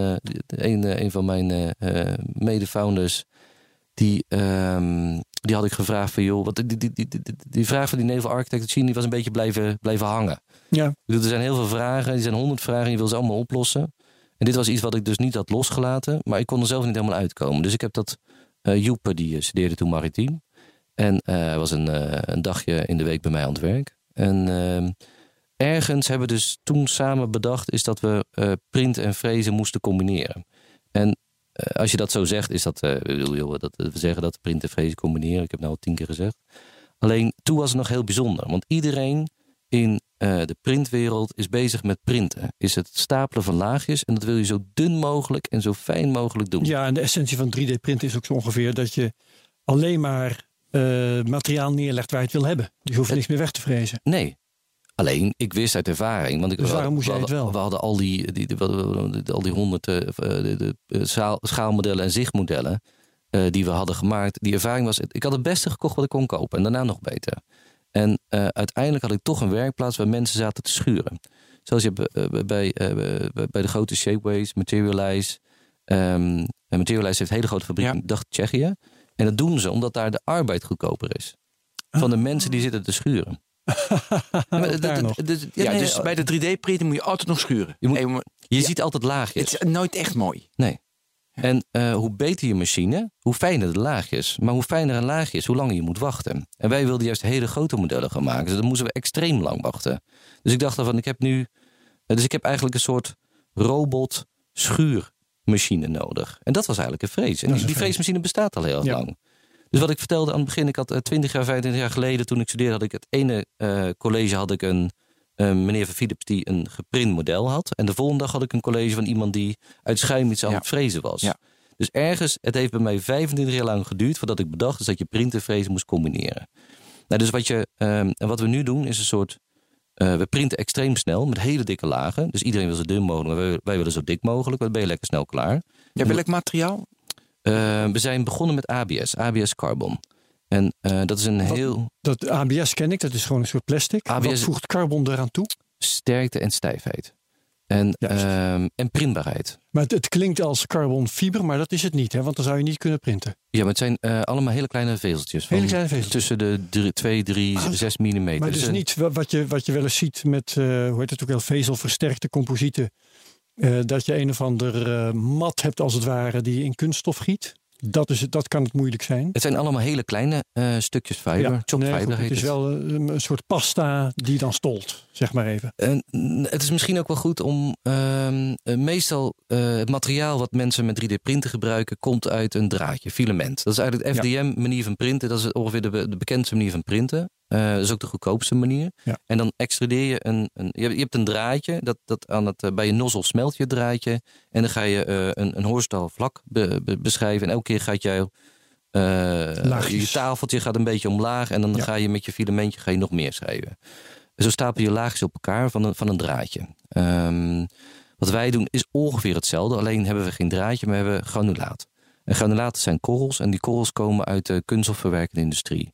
een, een van mijn mede-founders. Die, ehm, die had ik gevraagd van, joh, wat, die, die, die, die, die vraag van die Naval Architect Chine, die was een beetje blijven, blijven hangen. Ja. Bedoel, er zijn heel veel vragen, er zijn honderd vragen en je wil ze allemaal oplossen. En dit was iets wat ik dus niet had losgelaten, maar ik kon er zelf niet helemaal uitkomen. Dus ik heb dat, eh Joep, die eh, studeerde toen maritiem. En eh, hij was een, eh, een dagje in de week bij mij aan het werk. En ehm, ergens hebben we dus toen samen bedacht, is dat we eh print en frezen moesten combineren. En eh, als je dat zo zegt, is dat, eh, bedoel, joh, dat we zeggen dat print en frezen combineren. Ik heb nou al tien keer gezegd. Alleen toen was het nog heel bijzonder, want iedereen in eh, de printwereld is bezig met printen. Is het stapelen van laagjes en dat wil je zo dun mogelijk en zo fijn mogelijk doen. ja, en de essentie van 3D-print is ook zo ongeveer dat je alleen maar eh, materiaal neerlegt waar je het wil hebben. Dus je hoeft niks meer weg te vrezen. Nee. Alleen, ik wist uit ervaring. Want ik, Dus we waarom hadden- moest jij het we wel? We hadden al die, die, we al die honderd eh, de, de, eh, schaal- schaalmodellen en zichtmodellen. eh, die we hadden gemaakt. Die ervaring was. Ik had het beste gekocht wat ik kon kopen. En daarna nog beter. En eh, uiteindelijk had ik toch een werkplaats waar mensen zaten te schuren. Zoals je hebt, eh, bij, eh, bij- de grote Shapeways, Materialize. ehm, en Materialize heeft een hele grote fabriek Ja. in dacht Tsjechië. En dat doen ze omdat daar de arbeid goedkoper is. Van de mensen die zitten te schuren. Maar Ja, nee, dus bij de 3D-printen moet je altijd nog schuren. Je moet- Hey, je ja. ziet altijd laagjes. het is nooit echt mooi. Nee. En eh, hoe beter je machine, hoe fijner de laagjes. Maar hoe fijner een laagje is, hoe langer je moet wachten. En wij wilden juist hele grote modellen gaan maken. Dus dan moesten we extreem lang wachten. Dus ik dacht dan van, ik heb nu... eh, Dus ik heb eigenlijk een soort robot schuurmachine nodig. En dat was eigenlijk een vrees. En is die, vrees. vreesmachine bestaat al heel Ja. lang. Dus wat ik vertelde aan het begin, ik had eh, 20 jaar, 25 jaar geleden, toen ik studeerde, had ik het ene eh, college had ik een eh, meneer van Philips die een geprint model had. En de volgende dag had ik een college van iemand die uit schuim iets aan Ja. het frezen was. Ja. Dus ergens, het heeft bij mij 25 jaar lang geduurd voordat ik bedacht is dat je print en frezen moest combineren. Nou, dus wat, je, ehm, en wat we nu doen is een soort. eh, we printen extreem snel met hele dikke lagen. Dus iedereen wil zo dun mogelijk, maar wij, wij willen zo dik mogelijk. Want dan ben je lekker snel klaar. Ja, welk materiaal? Eh, we zijn begonnen met ABS, ABS Carbon. En eh, dat is een heel Dat ABS ken ik, dat is gewoon een soort plastic. ABS Wat voegt carbon eraan toe? sterkte en stijfheid. En, ehm, en printbaarheid. Maar het, het klinkt als carbonfiber, maar dat is het niet. Hè? Want dan zou je niet kunnen printen. Ja, maar het zijn eh, allemaal hele kleine vezeltjes. Hele van kleine vezeltjes. Tussen de 2, 3, Ah, 6 millimeter. Maar dus Dus, eh, niet wa- wat je, wat je wel eens ziet met, hoe heet het ook wel, vezelversterkte composieten. Eh, dat je een of ander eh, mat hebt als het ware die je in kunststof giet. Dat, is, het- dat kan het moeilijk zijn. Het zijn allemaal hele kleine eh, stukjes fiber. Ja, Chopped nee, fiber goed, het is het. wel een, een soort pasta die dan stolt, zeg maar even. En, het is misschien ook wel goed om. ehm, eh, meestal het materiaal wat mensen met 3D-printen gebruiken, komt uit een draadje, filament. Dat is eigenlijk de FDM-manier van printen. Dat is ongeveer de, de bekendste manier van printen. Eh, dat is ook de goedkoopste manier. Ja. En dan extrudeer je een. een je, hebt, een draadje, dat, dat aan het, eh, bij je nozzel smelt je draadje. En dan ga je eh, een, een vlak be- be- beschrijven. En elke keer gaat jij. je tafeltje gaat een beetje omlaag en dan Ja. ga je met je filamentje ga je nog meer schrijven. Zo stapel je laagjes op elkaar van een, van een draadje. Ehm, wat wij doen is ongeveer hetzelfde, alleen hebben we geen draadje, maar hebben we granulaat. En granulaten zijn korrels en die korrels komen uit de kunststofverwerkende industrie.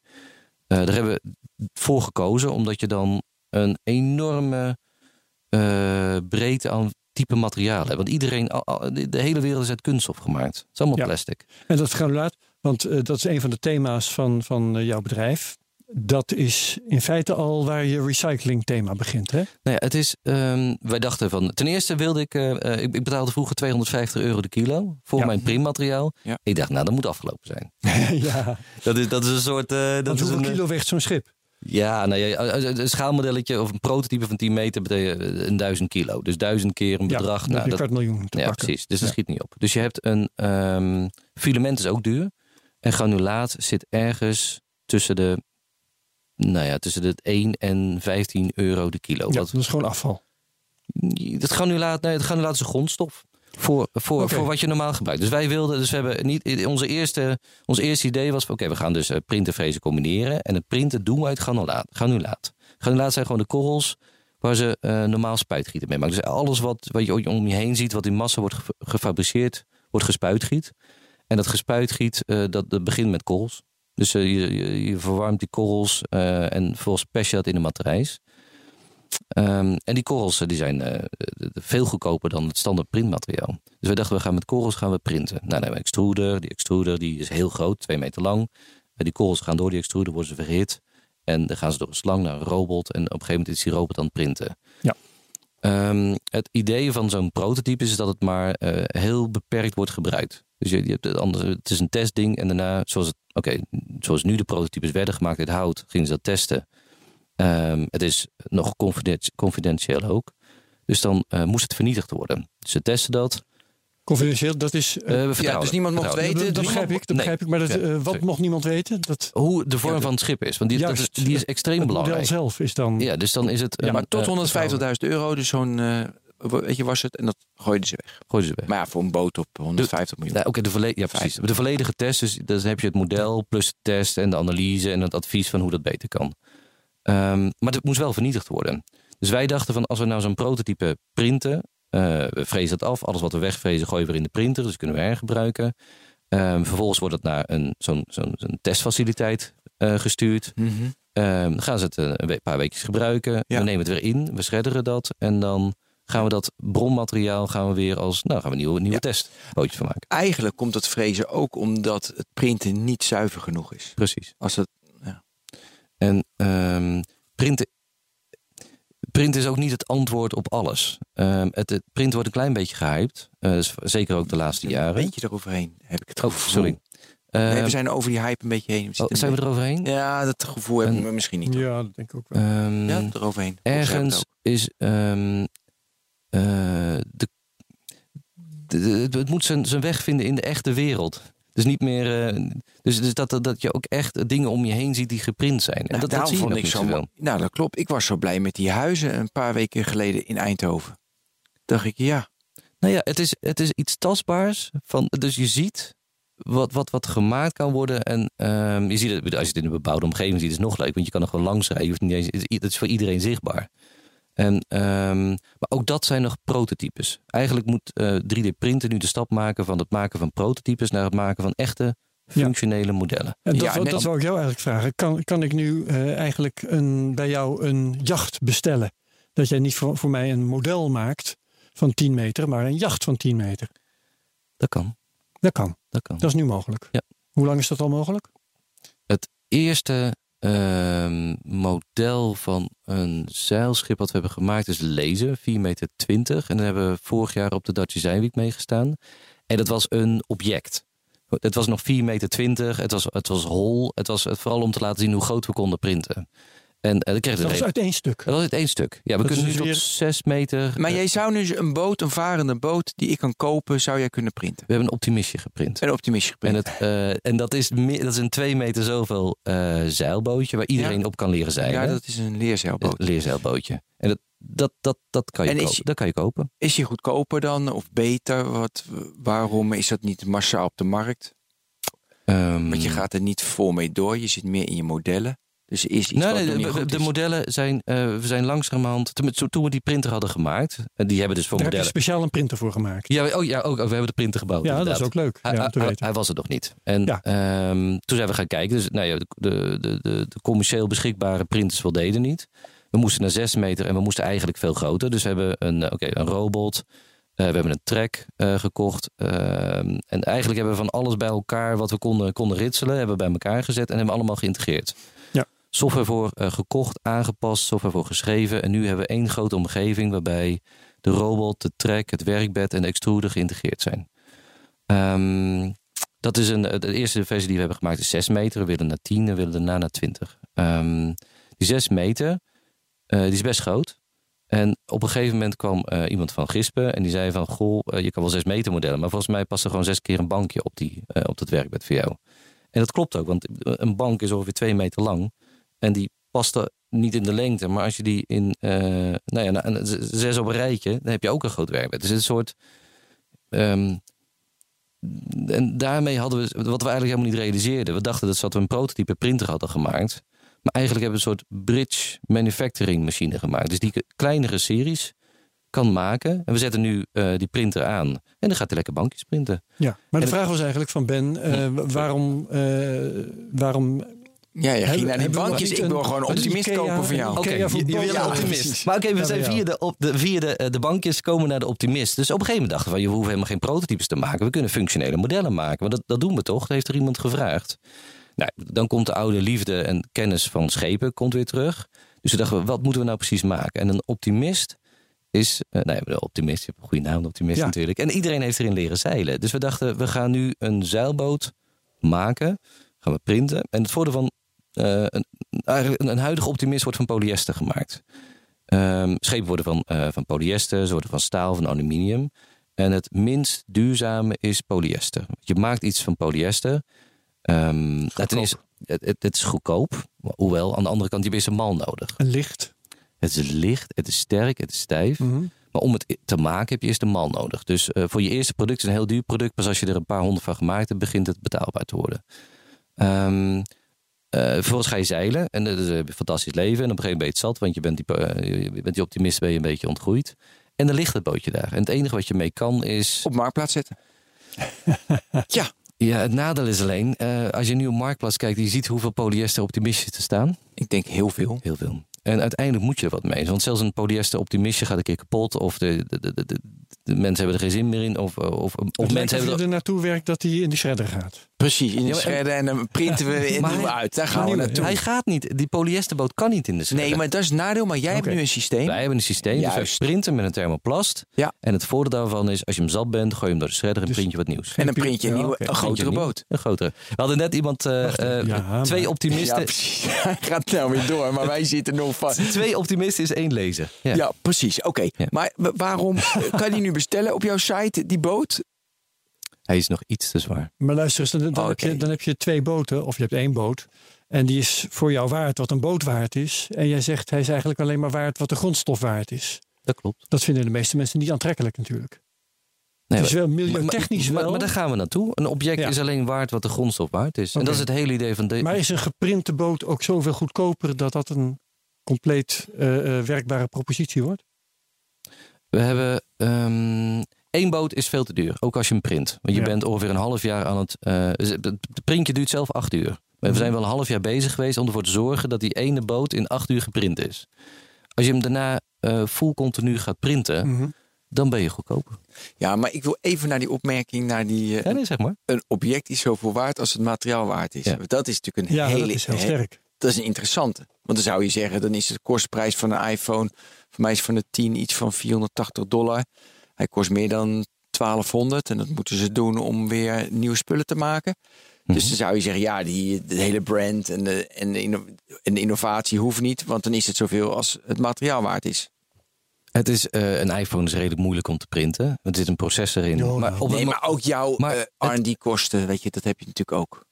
Eh, daar hebben we voor gekozen, omdat je dan een enorme eh, breedte aan type materiaal hebt. Want iedereen, de hele wereld is uit kunststof gemaakt. Het is allemaal Ja. plastic. En dat granulaat, want eh, dat is een van de thema's van, van jouw bedrijf. Dat is in feite al waar je recycling thema begint, hè? Nou ja, het is, ehm, wij dachten van, ten eerste wilde ik, eh, eh, ik, ik betaalde vroeger 250 euro de kilo voor Ja. mijn printmateriaal. Ja. Ik dacht, nou, dat moet afgelopen zijn. ja, Dat is, dat is een soort, eh, dat want is hoeveel een, kilo weegt zo'n schip? ja, nou ja, een schaalmodelletje of een prototype van 10 meter betekent een duizend kilo. Dus duizend keer een Ja, bedrag. nou, heb je dat, een kwart miljoen te ja, pakken. precies. Dus dat Ja. schiet niet op. Dus je hebt een ehm, filament is ook duur. En granulaat zit ergens tussen de, nou ja, tussen de 1 en 15 euro de kilo. Ja, Wat- dat is gewoon afval. Het granulaat, nee, het granulaat is een grondstof. Voor, voor, voor wat je normaal gebruikt. Dus wij wilden, dus we hebben niet, onze eerste, ons eerste idee was: oké, we gaan dus eh, printen, frezen combineren. En het printen doen we uit granulaat. Granulaat, granulaat zijn gewoon de korrels waar ze eh, normaal spuitgieten mee maken. Dus alles wat, wat je om je heen ziet, wat in massa wordt ge- gefabriceerd, wordt gespuitgiet. En dat gespuitgiet, eh, dat, dat begint met korrels. Dus eh, je, je, je verwarmt die korrels eh, en vervolgens pers je dat in de matrijs. Ehm, en die korrels eh, die zijn veel goedkoper dan het standaard printmateriaal. Dus wij dachten, we gaan met korrels gaan we printen. Nou, dan hebben we een extruder. Die extruder die is heel groot, twee meter lang. Die korrels gaan door die extruder, worden ze verhit. En dan gaan ze door een slang naar een robot. En op een gegeven moment is die robot aan het printen. Ja. Ehm, het idee van zo'n prototype is dat het maar heel beperkt wordt gebruikt. Dus je, je hebt het, andere, het is een testding. En daarna, zoals, het, oké, zoals nu de prototypes werden gemaakt uit hout, gingen ze dat testen. Ehm, het is nog confidenti- confidentieel ook. Dus dan eh, moest het vernietigd worden. Dus ze testen dat. Confidentieel, dat is... eh, Eh, Ja, dus niemand mocht weten. dat begrijp ik, dat Nee. begrijp ik. Maar dat, Ja, wat sorry. mocht niemand weten? Dat, Hoe de vorm Ja, van het schip is. Want die, dat is, Juist, die is extreem het belangrijk. model zelf is dan... Ja, dus dan is het. Ja, een, maar tot eh, 150.000 euro, dus zo'n, weet je, was het. En dat gooiden ze weg. gooien ze weg. Maar ja, voor een boot op 150 miljoen. Ja, Oké, de, volle- ja, precies. de volledige test. Dus dan heb je het model plus de test en de analyse en het advies van hoe dat beter kan. Ehm, maar het moest wel vernietigd worden. Dus wij dachten van als we nou zo'n prototype printen, eh, we vrezen het af. Alles wat we wegvrezen gooien we weer in de printer, dus kunnen we hergebruiken. Ehm, vervolgens wordt het naar een, zo'n, zo'n, zo'n testfaciliteit eh, gestuurd. Mhm. Ehm, dan gaan ze het eh, een paar weekjes gebruiken. Ja. We nemen het weer in, we schredderen dat. En dan gaan we dat bronmateriaal gaan we weer als, nou gaan we nieuwe, nieuwe Ja. testbootjes van maken. Eigenlijk komt dat vrezen ook omdat het printen niet zuiver genoeg is. Precies. Als het, En ehm, printen, printen is ook niet het antwoord op alles. Ehm, het, het printen wordt een klein beetje gehyped. Eh, dus zeker ook de laatste een jaren. beetje eroverheen, heb ik het Oh, gevoel. sorry. Nee, Ehm, we zijn over die hype een beetje heen. We oh, zitten zijn we een eroverheen? Ja, dat gevoel heb ik En- me misschien niet. Ja, dat denk ik ook wel. Ehm, Ja, eroverheen. Ergens hebben is. ehm, de, de- het moet zijn, zijn weg vinden in de echte wereld. Dus niet meer. eh, dus dus dat, dat je ook echt dingen om je heen ziet die geprint zijn. En Nou, dat, dat zie je vond ik zo mooi. Nou, dat klopt. Ik was zo blij met die huizen een paar weken geleden in Eindhoven. Dacht ik, ja, Nou ja, het is, het is iets tastbaars. Van, dus je ziet wat, wat, wat gemaakt kan worden. En ehm, je ziet het, als je het in een bebouwde omgeving ziet, is het nog leuk. Want je kan er gewoon langs rijden. Je hoeft niet eens, het is- het is voor iedereen zichtbaar. En, ehm, maar ook dat zijn nog prototypes. Eigenlijk moet eh, 3D-printen nu de stap maken van het maken van prototypes naar het maken van echte functionele modellen. En dat, Ja, dat zou ik jou eigenlijk vragen. Kan, kan ik nu eh, eigenlijk een, bij jou een jacht bestellen? Dat jij niet voor, voor mij een model maakt van 10 meter, maar een jacht van 10 meter. Dat kan. Dat kan. Dat kan. Dat is nu mogelijk. Ja. Hoe lang is dat al mogelijk? Het eerste ehm, model van een zeilschip wat we hebben gemaakt is Lezen, 4 meter 20. En daar hebben we vorig jaar op de Dutch Design meegestaan. En dat was een object. Het was nog 4,20 meter. Het was, het was hol. Het was vooral om te laten zien hoe groot we konden printen. En eh, dan kreeg Dat was uit één stuk. Dat was uit één stuk. Ja, we Dat kunnen is nu tot weer- 6 meter. Maar eh, jij zou nu een boot, een varende boot, die ik kan kopen, zou jij kunnen printen. We hebben een optimistje geprint. Een optimistje En, geprint. het, eh, en dat, is meer, dat is een 2 meter zoveel eh, zeilbootje waar iedereen Ja. op kan leren zeilen. ja, dat is een leerzeilboot. Een leerzeilbootje. En dat, dat, dat, dat, kan je En is- kopen. dat kan je kopen. Is die goedkoper dan of beter? Wat, waarom is dat niet massaal op de markt? Ehm, Want je gaat er niet vol mee door. Je zit meer in je modellen. Dus is iets Nee, de, niet de- goed de is. modellen zijn, eh, we zijn langzamerhand. Toen, toen we die printer hadden gemaakt, en die hebben dus voor Daar heb je modellen. speciaal een printer voor gemaakt. Ja, oh ja, ook, we hebben de printer gebouwd. Ja, dat is ook leuk. Hij, Ja, om te hij- weten. hij was er nog niet. En Ja. ehm, toen zijn we gaan kijken. Dus nou ja, de, de, de, de, de commercieel beschikbare printers voldeden niet. We moesten naar 6 meter en we moesten eigenlijk veel groter. Dus we hebben een, eh, oké, een robot. Eh, we hebben een track eh, gekocht. ehm, en eigenlijk hebben we van alles bij elkaar wat we konden, konden ritselen, hebben we bij elkaar gezet en hebben we allemaal geïntegreerd. Ja. Software voor eh, gekocht, aangepast, software voor geschreven. En nu hebben we één grote omgeving waarbij de robot, de track, het werkbed en de extruder geïntegreerd zijn. Ehm, dat is een, de eerste versie die we hebben gemaakt is 6 meter. We willen naar 10 en we willen daarna naar 20. Ehm, die 6 meter, die is best groot. En op een gegeven moment kwam eh, iemand van Gispen en die zei van... Goh, eh, je kan wel 6 meter modellen, maar volgens mij past er gewoon zes keer een bankje op, die, eh, op dat werkbed voor jou. En dat klopt ook, want een bank is ongeveer 2 meter lang. En die past er niet in de lengte. Maar als je die in, nou ja, z- zes op een rijtje, dan heb je ook een groot werkbed. Dus het is een soort... ehm, en daarmee hadden we, wat we eigenlijk helemaal niet realiseerden. We dachten dat, we een prototype printer hadden gemaakt. Maar eigenlijk hebben we een soort bridge manufacturing machine gemaakt. Dus die kleinere series kan maken. En we zetten nu eh, die printer aan. En dan gaat hij lekker bankjes printen. Ja, maar de En vraag was eigenlijk van Ben, eh, waarom, eh, waarom Ja, je ging naar die bankjes. Ik wil gewoon optimist Ikea? kopen van jou. Oké, je, wil optimist. Maar oké, we zijn via, de, op de, via de, de bankjes komen naar de optimist. Dus op een gegeven moment dachten we, je hoeven helemaal geen prototypes te maken. We kunnen functionele modellen maken. Want dat, dat doen we toch? Dat heeft er iemand gevraagd. Nou, dan komt de oude liefde en kennis van schepen komt weer terug. Dus we dachten, wat moeten we nou precies maken? En een optimist is... eh nee, een optimist, je hebt een goede naam, een optimist Ja. natuurlijk. En iedereen heeft erin leren zeilen. Dus we dachten, we gaan nu een zeilboot maken. Gaan we printen. En het voordeel van... eh, een, eigenlijk een, een huidige optimist wordt van polyester gemaakt. Ehm, schepen worden van, eh, van polyester, ze worden van staal, van aluminium. En het minst duurzame is polyester. Je maakt iets van polyester. Ehm, nou, ten eerste, het, het, het is goedkoop. Hoewel, aan de andere kant, je een mal nodig. een licht? Het is licht, het is sterk, het is stijf. Mhm. Maar om het te maken heb je eerst een mal nodig. Dus eh, voor je eerste product is een heel duur product. Pas als je er een paar honderd van gemaakt hebt, begint het betaalbaar te worden. Ehm eh, vervolgens ga je zeilen en dat is een fantastisch leven. En op een gegeven moment ben je het zat, want je bent die, eh, je bent die optimist, ben je een beetje ontgroeid. En dan ligt het bootje daar. En het enige wat je mee kan is... Op marktplaats zetten. ja, Ja, het nadeel is alleen, eh, als je nu op Marktplaats kijkt... je ziet hoeveel polyester optimistjes er staan. ik denk heel veel. Heel veel. En uiteindelijk moet je er wat mee. Want zelfs een polyester optimistje gaat een keer kapot. Of de, de, de, de, de mensen hebben er geen zin meer in. Of, of, mensen hebben je er... er naartoe werkt dat hij in de shredder gaat. Precies, in de shredder en dan printen we hij- uit. Daar gaan we naartoe. Hij gaat niet. Die polyesterboot kan niet in de shredder. Nee, maar dat is het nadeel. Maar jij hebt nu een systeem. Wij hebben een systeem. Dus wij Juist. printen met een thermoplast. Ja. En het voordeel daarvan is, als je hem zat bent, gooi je hem door de shredder en Dus- print je wat nieuws. en dan print je een, Ja, nieuwe, een grotere een boot. Een grotere. We hadden net iemand, eh, Wacht eh, Ja, twee maar- optimisten. Ja, precies. Hij gaat nou weer door, maar wij zitten nog. Twee optimisten is één lezer. Ja. Ja, precies. Oké. Ja. Maar wa- waarom kan je die nu bestellen op jouw site, die boot? Hij is nog iets te zwaar. Maar luister eens, dan, dan, Oh, heb je, oké. dan heb je twee boten, of je hebt één boot. En die is voor jou waard wat een boot waard is. En jij zegt hij is eigenlijk alleen maar waard wat de grondstof waard is. Dat klopt. Dat vinden de meeste mensen niet aantrekkelijk natuurlijk. Nee, het is wel milieutechnisch maar, wel. Maar, daar gaan we naartoe. Een object Ja. is alleen waard wat de grondstof waard is. En dat is het hele idee van... De, Maar is een geprinte boot ook zoveel goedkoper dat dat een compleet eh, eh, werkbare propositie wordt? We hebben... ehm één boot is veel te duur. Ook als je hem print. Want je Ja. bent ongeveer een half jaar aan het... eh, het printje duurt zelf acht uur. Mhm. We zijn wel een half jaar bezig geweest om ervoor te zorgen... dat die ene boot in acht uur geprint is. Als je hem daarna eh full continu gaat printen... Mhm. dan ben je goedkoper. Ja, maar ik wil even naar die opmerking, naar die... eh, Ja, nee, zeg maar. een object is zoveel waard als het materiaal waard is. Ja. Dat is natuurlijk een Ja, hele... dat is heel he- sterk. Dat is een interessante. Want dan zou je zeggen, dan is de kostprijs van een iPhone... voor mij is van de 10 iets van 480 dollar. Hij kost meer dan 1200 en dat moeten ze doen om weer nieuwe spullen te maken. Dus Mhm. dan zou je zeggen, ja, die, de hele brand en de, en, de inno- en de innovatie hoeft niet, want dan is het zoveel als het materiaal waard is. Het is, eh, een iPhone is redelijk moeilijk om te printen. want Er zit een processor in. Maar op Nee, maar ook jouw Maar eh, R&D-kosten, weet je, dat heb je natuurlijk ook.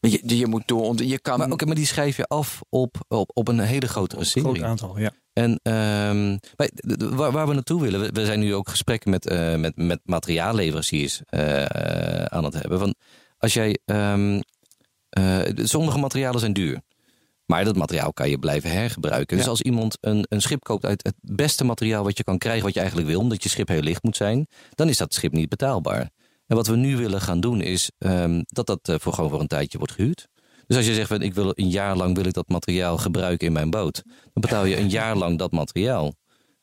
Je, je moet door, je kan... maar, oké, maar die schrijf je af op, op, op een hele grotere Een serie. groot aantal, ja. En ehm, wij- d- d- waar, waar we naartoe willen, we, we zijn nu ook gesprekken met, eh, met, met materiaalleveranciers eh, eh, aan het hebben. Van als jij, ehm, eh, sommige materialen zijn duur. Maar dat materiaal kan je blijven hergebruiken. Dus als iemand een, een schip koopt uit het beste materiaal wat je kan krijgen, wat je eigenlijk wil, omdat je schip heel licht moet zijn, dan is dat schip niet betaalbaar. En wat we nu willen gaan doen is ehm, dat dat eh, voor gewoon voor een tijdje wordt gehuurd. Dus als je zegt van ik wil een jaar lang wil ik dat materiaal gebruiken in mijn boot, dan betaal je een jaar lang dat materiaal.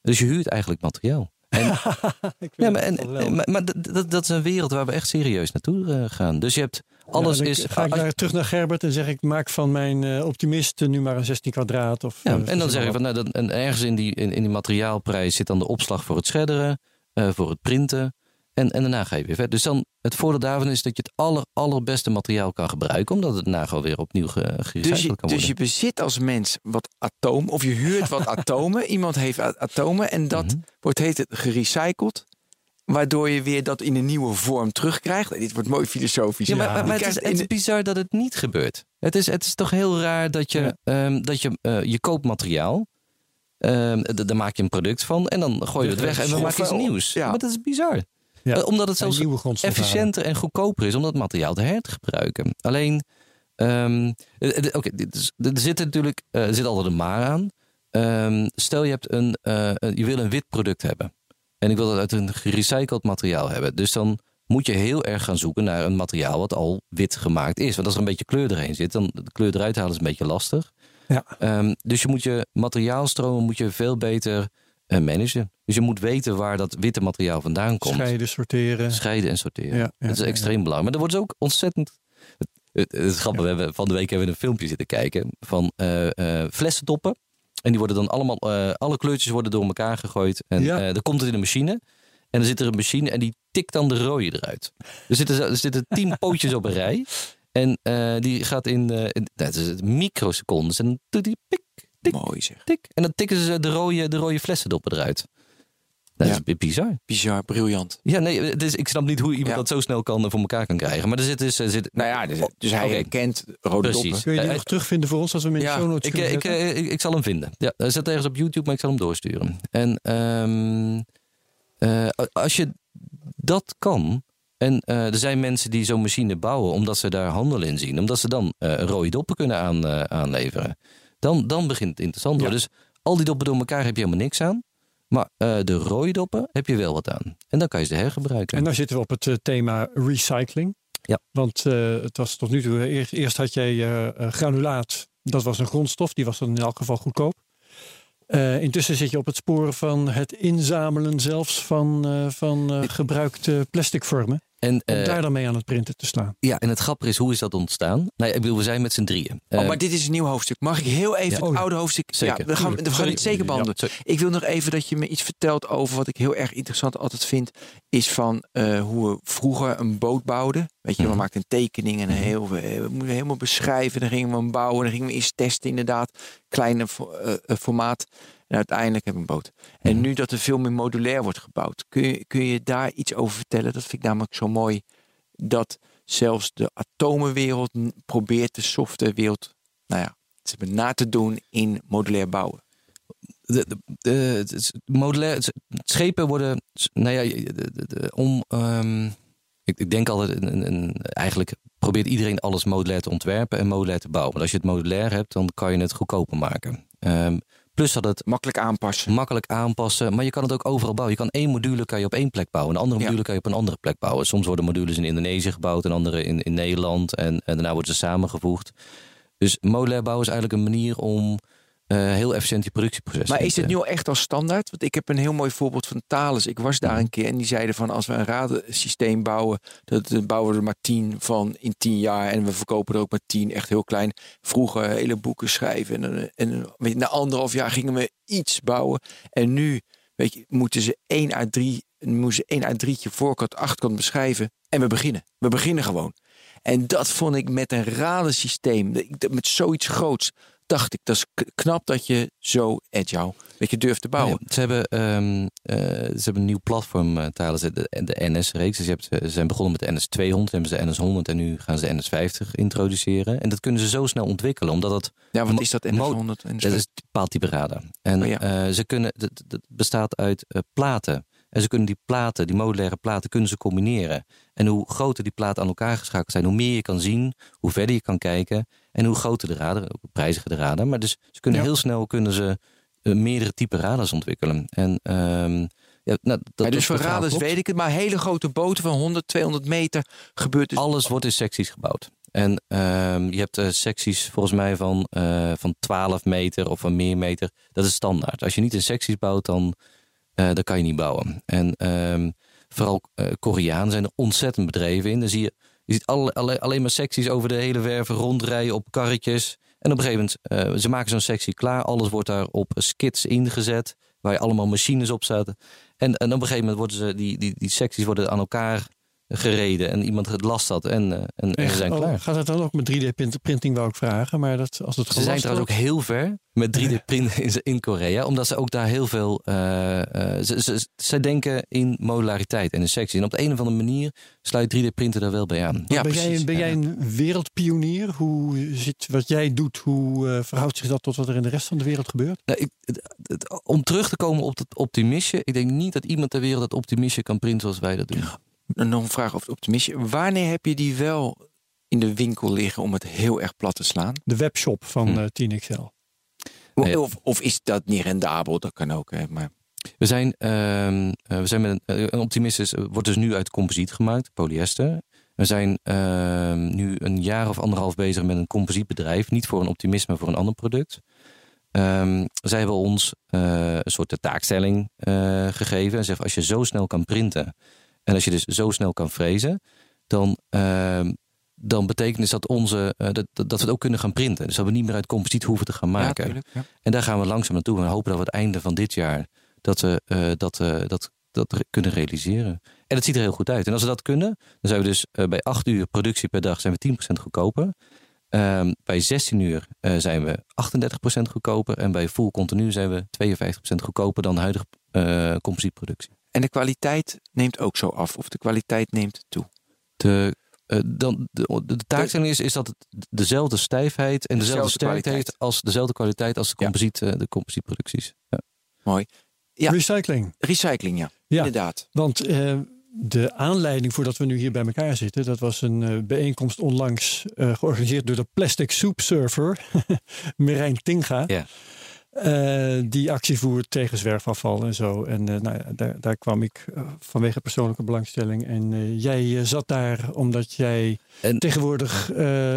Dus je huurt eigenlijk materiaal. En, ja, maar, en, en- maar, maar dat- dat, dat is een wereld waar we echt serieus naartoe eh, gaan. Dus je hebt alles Ja, is. Ga ik naar, terug naar Gerbert en zeg ik, maak van mijn eh, optimist nu maar een 16 kwadraat. Of, Ja, eh, en dan zeg je van, nou, dan, en ergens in die, in, in die materiaalprijs zit dan de opslag voor het schredderen, eh, voor het printen. En, en daarna ga je weer verder. Dus dan het voordeel daarvan is dat je het aller, allerbeste materiaal kan gebruiken, omdat het daarna gewoon weer opnieuw ge, gerecycled Dus je, kan worden. dus je bezit als mens wat atomen, of je huurt wat atomen. Iemand heeft atomen en dat Mhm. wordt heet het gerecycled. Waardoor je weer dat in een nieuwe vorm terugkrijgt. Dit wordt mooi filosofisch. Ja, maar, het, is, het is bizar dat het niet gebeurt. Het is, het is toch heel raar dat je, Ja. ehm, dat je, eh, je koopt materiaal. ehm, daar maak je een product van en dan gooi je het weg en we maken iets nieuws. ja. Maar dat is bizar. Ja. Eh, omdat het zelfs efficiënter en goedkoper is om dat materiaal te hergebruiken. Alleen, eh, oké, er zit natuurlijk er zit altijd een maar aan. Ehm, stel je, hebt een, je wil een wit product hebben. En ik wil dat uit een gerecycled materiaal hebben. Dus dan moet je heel erg gaan zoeken naar een materiaal wat al wit gemaakt is. Want als er een beetje kleur erheen zit, dan de kleur eruit halen is een beetje lastig. Ja. Ehm, dus je moet je materiaalstromen moet je veel beter managen. Dus je moet weten waar dat witte materiaal vandaan komt. Scheiden, sorteren. Scheiden en sorteren. Ja, ja, dat is extreem belangrijk. Maar er wordt dus ook ontzettend. Het, het, het is grappig, we hebben, van de week hebben we een filmpje zitten kijken van eh flessentoppen. En die worden dan allemaal, eh, alle kleurtjes worden door elkaar gegooid. En dan komt het in een machine. En dan zit er een machine en die tikt dan de rode eruit. Er zitten, er zitten tien pootjes op een rij. En die gaat in, eh, in nou, het is microsecondes. En doet die pik, tik, Mooi zeg. tik. En dan tikken ze de rode, de rode flessentoppen eruit. Dat Ja. is bizar. Bizar, briljant. Ja, nee, het is, ik snap niet hoe iemand Ja. dat zo snel kan eh, voor elkaar kan krijgen. Maar er zit dus... er zit, Nou ja, dus, dus hij Oké. herkent rode Precies. doppen. Kun je die Eh, nog terugvinden voor ons als we hem in ja, de show notes ik, ik, eh, ik, ik zal hem vinden. Ja, hij zit ergens op YouTube, maar ik zal hem doorsturen. En ehm, eh, als je dat kan... En eh, er zijn mensen die zo'n machine bouwen omdat ze daar handel in zien. Omdat ze dan eh, rode doppen kunnen aan, aanleveren. Dan, dan begint het interessant. Dus al die doppen door elkaar heb je helemaal niks aan. Maar eh, de rode doppen heb je wel wat aan. En dan kan je ze hergebruiken. En dan zitten we op het eh, thema recycling. Ja. Want eh, het was tot nu toe, eerst, eerst had jij granulaat. Dat was een grondstof, die was dan in elk geval goedkoop. Intussen zit je op het spoor van het inzamelen zelfs van, van gebruikte plastic vormen. En, Om eh, daar dan mee aan het printen te slaan. ja, en het grappige is, hoe is dat ontstaan? Nou, ik bedoel, we zijn met z'n drieën. Oh, Eh, maar dit is een nieuw hoofdstuk. Mag ik heel even Ja, het oh ja. oude hoofdstuk... Zeker. Ja, we gaan, we gaan het zeker behandelen. Ja, ik wil nog even dat je me iets vertelt over wat ik heel erg interessant altijd vind. Is van eh, hoe we vroeger een boot bouwden. Weet je, we Mhm. maakten een tekening en een heel, we, we moesten helemaal beschrijven. Dan gingen we hem bouwen. Dan gingen we eens testen inderdaad. Kleine fo- formaat. En uiteindelijk hebben we een boot. En Mhm. nu dat er veel meer modulair wordt gebouwd. Kun je, kun je daar iets over vertellen? Dat vind ik namelijk zo mooi. Dat zelfs de atomenwereld probeert de softwarewereld nou ja, na te doen in modulair bouwen. de, de, de- modulair, schepen worden, nou ja, de- de- de- om, ehm, ik, ik denk altijd, een, een- eigenlijk probeert iedereen alles modulair te ontwerpen en modulair te bouwen. Want als je het modulair hebt, dan kan je het goedkoper maken. Ehm, plus dat het Makkelijk aanpassen. makkelijk aanpassen, maar je kan het ook overal bouwen. Je kan één module kan je op één plek bouwen, een andere Ja. module kan je op een andere plek bouwen. Soms worden modules in Indonesië gebouwd en andere in, in Nederland en, en daarna worden ze samengevoegd. Dus modulair bouwen is eigenlijk een manier om eh, heel efficiënt je productieproces Maar is het nu al echt als standaard? Want ik heb een heel mooi voorbeeld van Thales. Ik was daar een keer en die zeiden van als we een radensysteem bouwen, dat bouwen we er maar tien van in tien jaar en we verkopen er ook maar tien, echt heel klein. Vroeger hele boeken schrijven en, en, na anderhalf jaar gingen we iets bouwen en nu weet je, moeten ze één uit drie, moeten ze één uit drietje voorkant, achterkant beschrijven. En we beginnen. We beginnen gewoon. En dat vond ik met een radensysteem, met zoiets groots, dacht ik, dat is knap dat je zo agile, weet je, durft te bouwen. Ja, ze, hebben, ehm, eh, ze hebben een nieuw platform uh, tijdens de, de NS-reeks. Dus je hebt, ze zijn begonnen met de NS200, hebben ze de NS100 en nu gaan ze de NS50 introduceren. En dat kunnen ze zo snel ontwikkelen, omdat het... Ja, wat is dat NS100? NS dat is paaltype radar. En oh, ja. uh, ze kunnen, het bestaat uit platen. En ze kunnen die platen, die modulaire platen, kunnen ze combineren. En hoe groter die platen aan elkaar geschakeld zijn, hoe meer je kan zien, hoe verder je kan kijken. En hoe groter de radar, hoe prijziger de radar. Maar dus ze kunnen ja. heel snel kunnen ze uh, meerdere type radars ontwikkelen. En um, ja, nou, dat ja, dus voor radars klopt. weet ik het, maar hele grote boten van 100, 200 meter gebeurt dus. Alles wordt in secties gebouwd. En um, je hebt uh, secties volgens mij van, uh, van 12 meter of van meer meter. Dat is standaard. Als je niet in secties bouwt, dan, uh, dan kan je niet bouwen. En um, vooral Koreaan zijn er ontzettend bedreven in. Dan zie je, je ziet alle, alle, alleen maar secties over de hele werven rondrijden op karretjes. En op een gegeven moment, uh, ze maken zo'n sectie klaar. Alles wordt daar op skits ingezet. Waar je allemaal machines op zetten. En, en op een gegeven moment worden ze, die, die, die secties worden aan elkaar gereden. En iemand last dat. En, uh, en, en, ze zijn oh, klaar. Gaat het dan ook met 3D-printing, wou ik vragen. Maar dat, als het ze zijn trouwens ook heel ver met 3D-printen in, in Korea. Omdat ze ook daar heel veel... Uh, uh, ze, ze, ze, denken in modulariteit en in sectie. En op de een of andere manier sluit 3D-printen daar wel bij aan. Ja, ben jij, ben jij een wereldpionier? Hoe zit wat jij doet, hoe verhoudt zich dat tot wat er in de rest van de wereld gebeurt? Nou, ik, het, het, om terug te komen op het optimisme. Ik denk niet dat iemand ter wereld dat optimisme kan printen zoals wij dat doen. Nog een vraag over het optimisme. Wanneer heb je die wel in de winkel liggen om het heel erg plat te slaan? De webshop van hm. uh, 10XL. Nee. Of, of, is dat niet rendabel? Dat kan ook. Hè, maar... We zijn, uh, we zijn met een, een optimisme wordt dus nu uit composiet gemaakt, polyester. We zijn uh, nu een jaar of anderhalf bezig met een composietbedrijf. Niet voor een optimisme, maar voor een ander product. Um, zij hebben ons uh, een soort taakstelling uh, gegeven. En zeggen, als je zo snel kan printen en als je dus zo snel kan frezen, dan, uh, dan betekent dus dat, onze, uh, dat, dat we het ook kunnen gaan printen. Dus dat we niet meer uit composiet hoeven te gaan maken. Ja, tuurlijk, ja. En daar gaan we langzaam naartoe. En hopen dat we het einde van dit jaar dat we uh, dat, dat, dat kunnen realiseren. En dat ziet er heel goed uit. En als we dat kunnen, dan zijn we dus bij 8 uur productie per dag zijn we 10% goedkoper. Um, bij 16 uur uh, zijn we 38% goedkoper. En bij full continu zijn we 52% goedkoper dan de huidige uh, composietproductie. En de kwaliteit neemt ook zo af, of de kwaliteit neemt toe? De, uh, dan, de, de, taakstelling is, is dat het dezelfde stijfheid en dezelfde, dezelfde sterkte heeft als dezelfde kwaliteit als de, composiet, ja. de composietproducties. Ja. Mooi. Ja. Recycling. Recycling, ja. ja. Inderdaad. Want uh, de aanleiding voordat we nu hier bij elkaar zitten, dat was een uh, bijeenkomst onlangs uh, georganiseerd door de Plastic Soup Surfer, Merijn Tinga. Ja. Uh, die actie voert tegen zwerfafval en zo. En uh, nou ja, daar, daar, kwam ik uh, vanwege persoonlijke belangstelling. En jij zat daar omdat jij en, tegenwoordig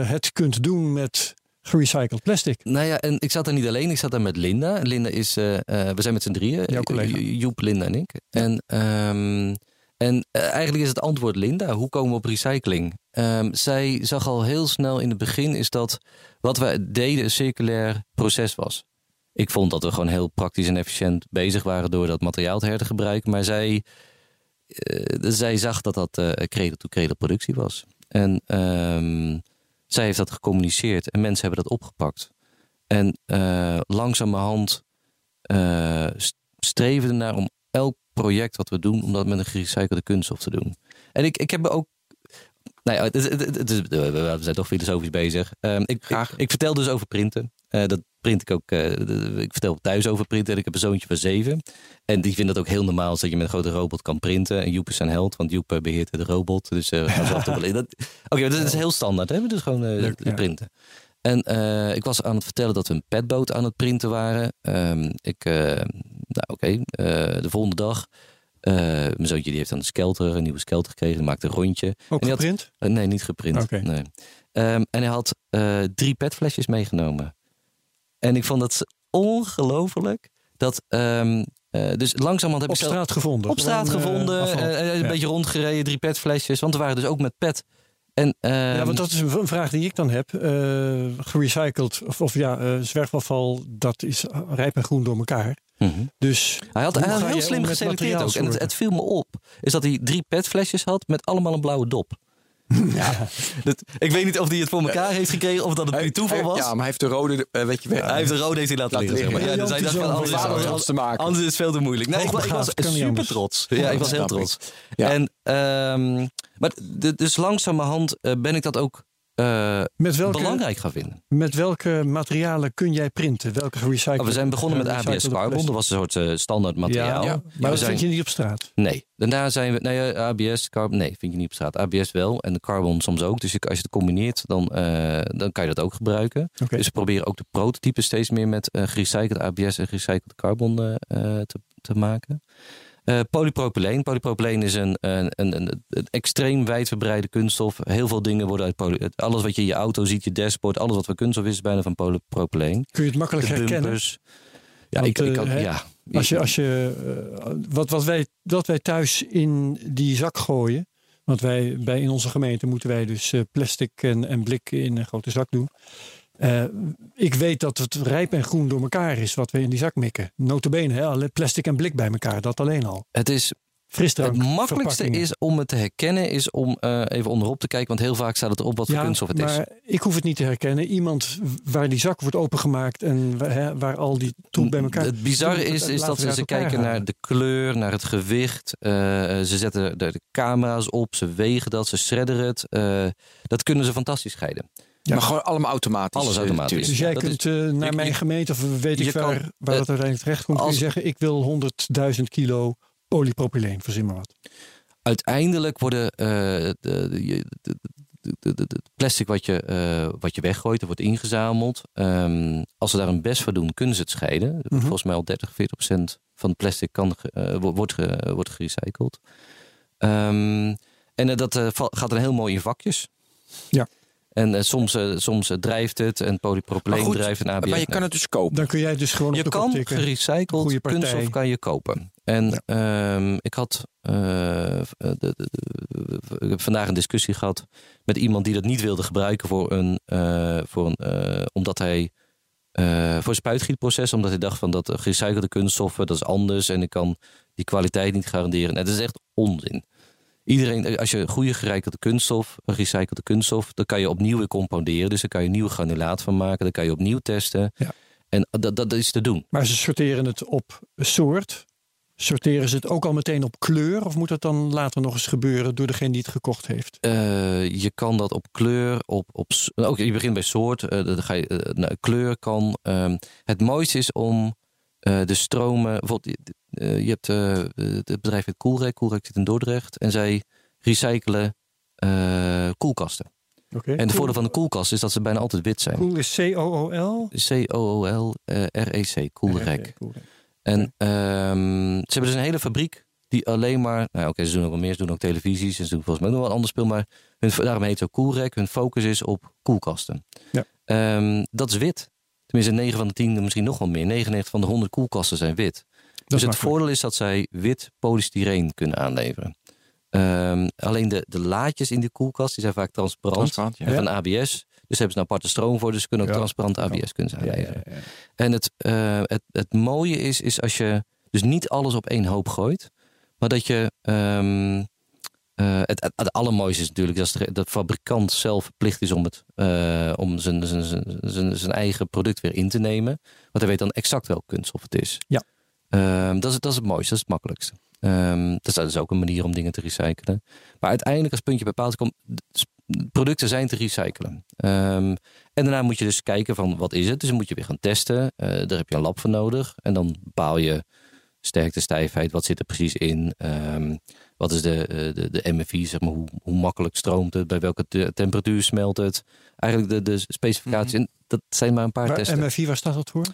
het kunt doen met gerecycled plastic. Nou ja, en ik zat daar niet alleen. Ik zat daar met Linda. Linda is, we zijn met z'n drieën. Jouw collega. Joep, Linda en ik. En, um, en eigenlijk is het antwoord Linda. Hoe komen we op recycling? Um, zij zag al heel snel in het begin is dat wat wij deden een circulair proces was. Ik vond dat we gewoon heel praktisch en efficiënt bezig waren door dat materiaal te hergebruiken. Maar zij, uh, zij zag dat dat uh, cradle-to-cradle productie was. En um, zij heeft dat gecommuniceerd en mensen hebben dat opgepakt. En uh, langzamerhand streven we ernaar om elk project wat we doen, om dat met een gerecyclede kunststof te doen. En ik, ik heb ook nou ja, het, het, het, we zijn toch filosofisch bezig. Um, ik, ik, ik, vertel dus over printen. Uh, dat print ik ook. Uh, ik vertel thuis over printen. Ik heb een zoontje van zeven. En die vindt het ook heel normaal dat je met een grote robot kan printen. En Joep is zijn held, want Joep beheert de robot. Dus uh, Oké, okay, dat is heel standaard. Hè? Dus gewoon Leuk, ja. printen. En ik was aan het vertellen dat we een petboot aan het printen waren. Um, ik, nou oké, okay, de volgende dag. Uh, mijn zoontje die heeft dan een skelter, een nieuwe skelter gekregen. Die maakte een rondje. Ook geprint? Had, uh, nee, niet geprint. Okay. Nee. Um, en hij had uh, drie petflesjes meegenomen. En ik vond dat ongelooflijk. Dat, um, dus langzamerhand heb op ik straat zelf, gevonden? Op straat gevonden. een ja. beetje rondgereden, drie petflesjes. Want we waren dus ook met pet. En, ehm, ja, want dat is een vraag die ik dan heb. Uh, gerecycled, of, of ja, uh, zwerfafval, dat is rijp en groen door elkaar. mhm. Dus Hij had, hij heel slim geselecteerd ook. En het, het viel me op, is dat hij drie petflesjes had met allemaal een blauwe dop. Ja. Dat, ik weet niet of hij het voor elkaar heeft gekregen of dat het puur toeval was. Ja, maar hij heeft de rode, eh, weet je wel. Hij heeft de rode heeft hij laten, Laten liggen. Ja, dus hij dacht van, anders, anders, te maken. anders is het veel te moeilijk. Nee, ik, was- ik super trots. Ja, ik was heel trots. Ja. En, ehm, maar dus langzamerhand eh, ben ik dat ook eh, Met welke, belangrijk gaan vinden. met welke materialen kun jij printen? Welke gerecycled? Oh, we zijn begonnen met ABS Carbon. Dat was een soort eh, standaard materiaal. Ja, maar dat zijn- vind je niet op straat. Nee. Daarna zijn we. Nee, eh, ABS, Carbon. Nee, vind je niet op straat. ABS wel. En de Carbon soms ook. Dus als je het combineert, dan, dan kan je dat ook gebruiken. Dus we proberen ook de prototypes steeds meer met gerecycled ABS en gerecycled carbon te, te maken. Eh polypropyleen. Polypropyleen is een, een, een, een, extreem wijdverbreide kunststof. Heel veel dingen worden uit poly, Alles wat je in je auto ziet, je dashboard, alles wat van kunststof is, is bijna van polypropyleen. Kun je het makkelijk De herkennen? bumpers. Ja, Want, ik, ik eh, kan, hè, ja. Als je, als je, eh, wat, wat, wij, wat wij thuis in die zak gooien. Want wij bij in onze gemeente moeten wij dus eh, plastic en, en blik in een grote zak doen. Eh, ik weet dat het rijp en groen door elkaar is wat we in die zak mikken. Notabene, hè, plastic en blik bij elkaar, dat alleen al. Het is Frisdrank, Het makkelijkste is om het te herkennen, is om eh, even onderop te kijken. Want heel vaak staat het erop wat voor Ja, kunststof het is. maar ik hoef het niet te herkennen. Iemand waar die zak wordt opengemaakt en waar, hè, waar al die troep bij elkaar... Het bizarre is, is dat ze, ze kijken naar de kleur, naar het gewicht. eh, ze zetten de, de camera's op, ze wegen dat, ze shredderen het. dat kunnen ze fantastisch scheiden. Ja. Maar gewoon allemaal automatisch. Alles eh, automatisch. Dus jij dat kunt eh, naar mijn gemeente of weet ik waar, kan, waar eh, het uiteindelijk terecht komt. Kun je zeggen, ik wil 100.000 kilo polypropyleen, verzin maar wat. Uiteindelijk worden eh, de, de, de, de, de- de- de plastic wat je, eh, wat je weggooit, dat wordt ingezameld. Ehm, als ze daar een best voor doen, kunnen ze het scheiden. Mhm. Volgens mij al 30, 40 procent van het plastic kan, eh, wordt, ge- wordt gerecycled. Ehm, en eh, dat eh, gaat dan heel mooi in vakjes. Ja. En eh, soms, eh, soms eh, drijft het en polypropyleen goed, drijft en ABS. Maar je kan het dus kopen. Dan kun jij dus gewoon Je op de kop kan tikken. gerecycled kunststof kan je kopen. En Ja. ehm, ik had eh, de, de, de- de- ik heb vandaag een discussie gehad met iemand die dat niet wilde gebruiken voor een, eh, voor een eh, omdat hij eh, voor een spuitgietproces, omdat hij dacht van dat gerecyclede kunststoffen dat is anders en ik kan die kwaliteit niet garanderen. En dat is echt onzin. Iedereen, als je goede gerecyclede kunststof, een gerecyclede kunststof, dan kan je opnieuw weer compounderen. Dus daar kan je nieuw granulaat van maken. Dan kan je opnieuw testen. Ja. En dat, dat is te doen. Maar ze sorteren het op soort. Sorteren ze het ook al meteen op kleur? Of moet dat dan later nog eens gebeuren door degene die het gekocht heeft? Eh, je kan dat op kleur, op, op ook je begint bij soort, eh, dan ga je eh, naar kleur kan. Ehm, het mooiste is om eh, de stromen, bijvoorbeeld, eh, je hebt eh, het bedrijf heet Coolrec, Coolrec zit in Dordrecht en zij recyclen koelkasten. Oké. En de voordeel van de koelkast is dat ze bijna altijd wit zijn. Cool is C-O-O-L? C-O-O-L-R-E-C, Coolrec. Oké, Coolrec. En ehm, ze hebben dus een hele fabriek die alleen maar... Nou oké, ze doen ook wel meer. Ze doen ook televisies. en Ze doen volgens mij nog wel ander speel. Maar hun, daarom heet het ook Coolrec. Hun focus is op koelkasten. Ja. Ehm, dat is wit. Tenminste, 9 van de 10, misschien nog wel meer. 99 van de 100 koelkasten zijn wit. dus het voordeel is dat zij wit polystyreen kunnen aanleveren. Ehm, alleen de, de laadjes in de koelkast die zijn vaak transparant. Transparant, ja. En van ABS. Dus hebben ze een aparte stroom voor. Dus ze kunnen ook Ja. transparant ABS kunnen ze aanleveren. ja. En het, eh, het, het mooie is, is als je dus niet alles op één hoop gooit, maar dat je. ehm, eh, het, het, het allermooiste is natuurlijk dat de, fabrikant zelf verplicht is om, het, eh, om zijn, zijn, zijn, zijn, zijn eigen product weer in te nemen. Want hij weet dan exact welk kunststof het is. Ja. Ehm, dat, is dat is het mooiste, dat is het makkelijkste. Ehm, dus dat is ook een manier om dingen te recyclen. Maar uiteindelijk, als puntje bepaald komt, s- producten zijn te recyclen. Ehm, en daarna moet je dus kijken van wat is het. Dus dan moet je weer gaan testen. Eh, daar heb je een lab voor nodig. En dan bepaal je sterkte, stijfheid, wat zit er precies in. Wat is de, eh, de, de MFI, zeg maar, hoe, hoe makkelijk stroomt het, bij welke te- temperatuur smelt het. Eigenlijk de, de specificaties, en dat zijn maar een paar Waar, testen. MFI, waar staat dat voor?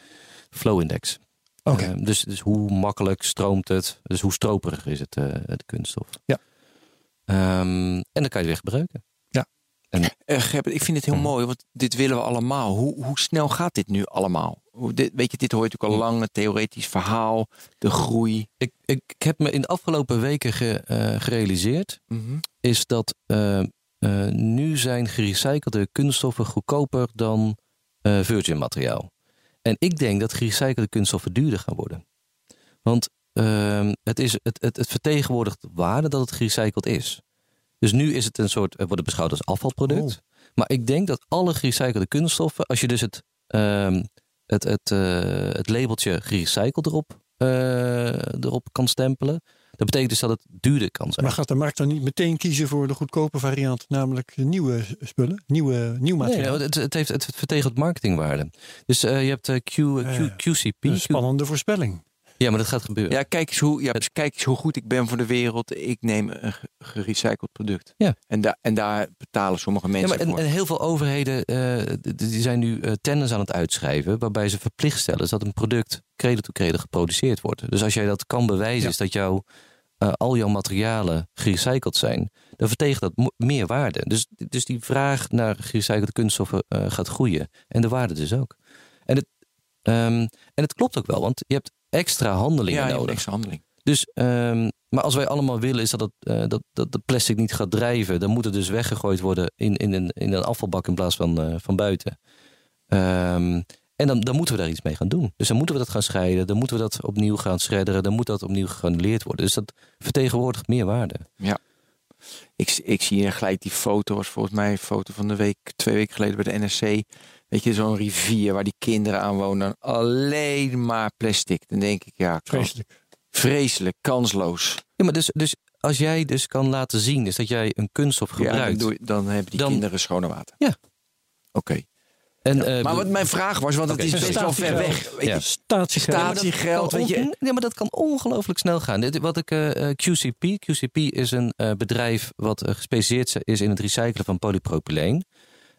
Flow index. Oké. Ehm, dus, dus hoe makkelijk stroomt het, dus hoe stroperig is het, de kunststof. Ja. Ehm, en dan kan je weer gebruiken. Eh, Gerbert, ik vind het heel mooi, want dit willen we allemaal. Hoe, hoe snel gaat dit nu allemaal? Hoe, dit, weet je, dit hoort natuurlijk al lang, een theoretisch verhaal, de groei. Ik, ik, ik heb me in de afgelopen weken ge- eh, gerealiseerd Mhm. is dat eh, eh, eh, nu zijn gerecyclede kunststoffen goedkoper dan eh, virgin materiaal. En ik denk dat gerecyclede kunststoffen duurder gaan worden. Want ehm, het, is, het, het, het vertegenwoordigt waarde dat het gerecycled is. Dus nu is het een soort, het wordt beschouwd als afvalproduct. Maar ik denk dat alle gerecyclede kunststoffen, als je dus het, ehm, het, het, eh, het labeltje gerecycled erop, eh, erop kan stempelen, dat betekent dus dat het duurder kan zijn. Maar gaat de markt dan niet meteen kiezen voor de goedkope variant, namelijk nieuwe spullen, nieuwe, nieuw Nee, materiaal? het, het, heeft, het vertegenwoordigt marketingwaarde. Dus eh, je hebt eh, Q, Q, QCP. Een spannende voorspelling. Ja, maar dat gaat gebeuren. Ja, kijk eens, hoe, ja, kijk eens hoe goed ik ben voor de wereld. Ik neem een ge- gerecycled product. Ja. En, daar en daar betalen sommige Ja, mensen maar en, voor. en heel veel overheden eh, die zijn nu eh, tenders aan het uitschrijven. waarbij ze verplicht stellen dat een product credo to credo geproduceerd wordt. Dus als jij dat kan bewijzen, Ja. is dat jouw, eh, al jouw materialen gerecycled zijn. dan vertegent dat meer waarde. Dus, dus die vraag naar gerecyclede kunststoffen gaat groeien. En de waarde dus ook. En het, ehm, en het klopt ook wel, want je hebt extra handelingen ja, nodig. extra handeling. Dus, ehm, maar als wij allemaal willen is dat, het, eh, dat, dat de plastic niet gaat drijven, dan moet het dus weggegooid worden in, in, een, in een afvalbak in plaats van, eh, van buiten. Ehm, en dan, dan moeten we daar iets mee gaan doen. Dus dan moeten we dat gaan scheiden, dan moeten we dat opnieuw gaan schredderen, dan moet dat opnieuw geannuleerd worden. Dus dat vertegenwoordigt meer waarde. Ik, ik zie hier gelijk die foto, was volgens mij een foto van de week, twee weken geleden bij de NRC. Weet je, zo'n rivier waar die kinderen aan wonen. Alleen maar plastic. Dan denk ik, ja, kan- Vreselijk. vreselijk, kansloos. Ja, maar dus, dus als jij dus kan laten zien dus dat jij een kunststof Ja, dan, gebruikt. doe je- dan hebben die Dan- kinderen schone water. Ja. Oké. en, eh, Maar wat mijn vraag was, want het is best wel ver weg. Weet Ja. je, Statiegeld. Statiegeld, weet je. Ja, maar dat kan ongelooflijk snel gaan. Dit, wat ik, eh, eh, QCP, QCP is een eh, bedrijf wat gespecialiseerd is in het recyclen van polypropyleen.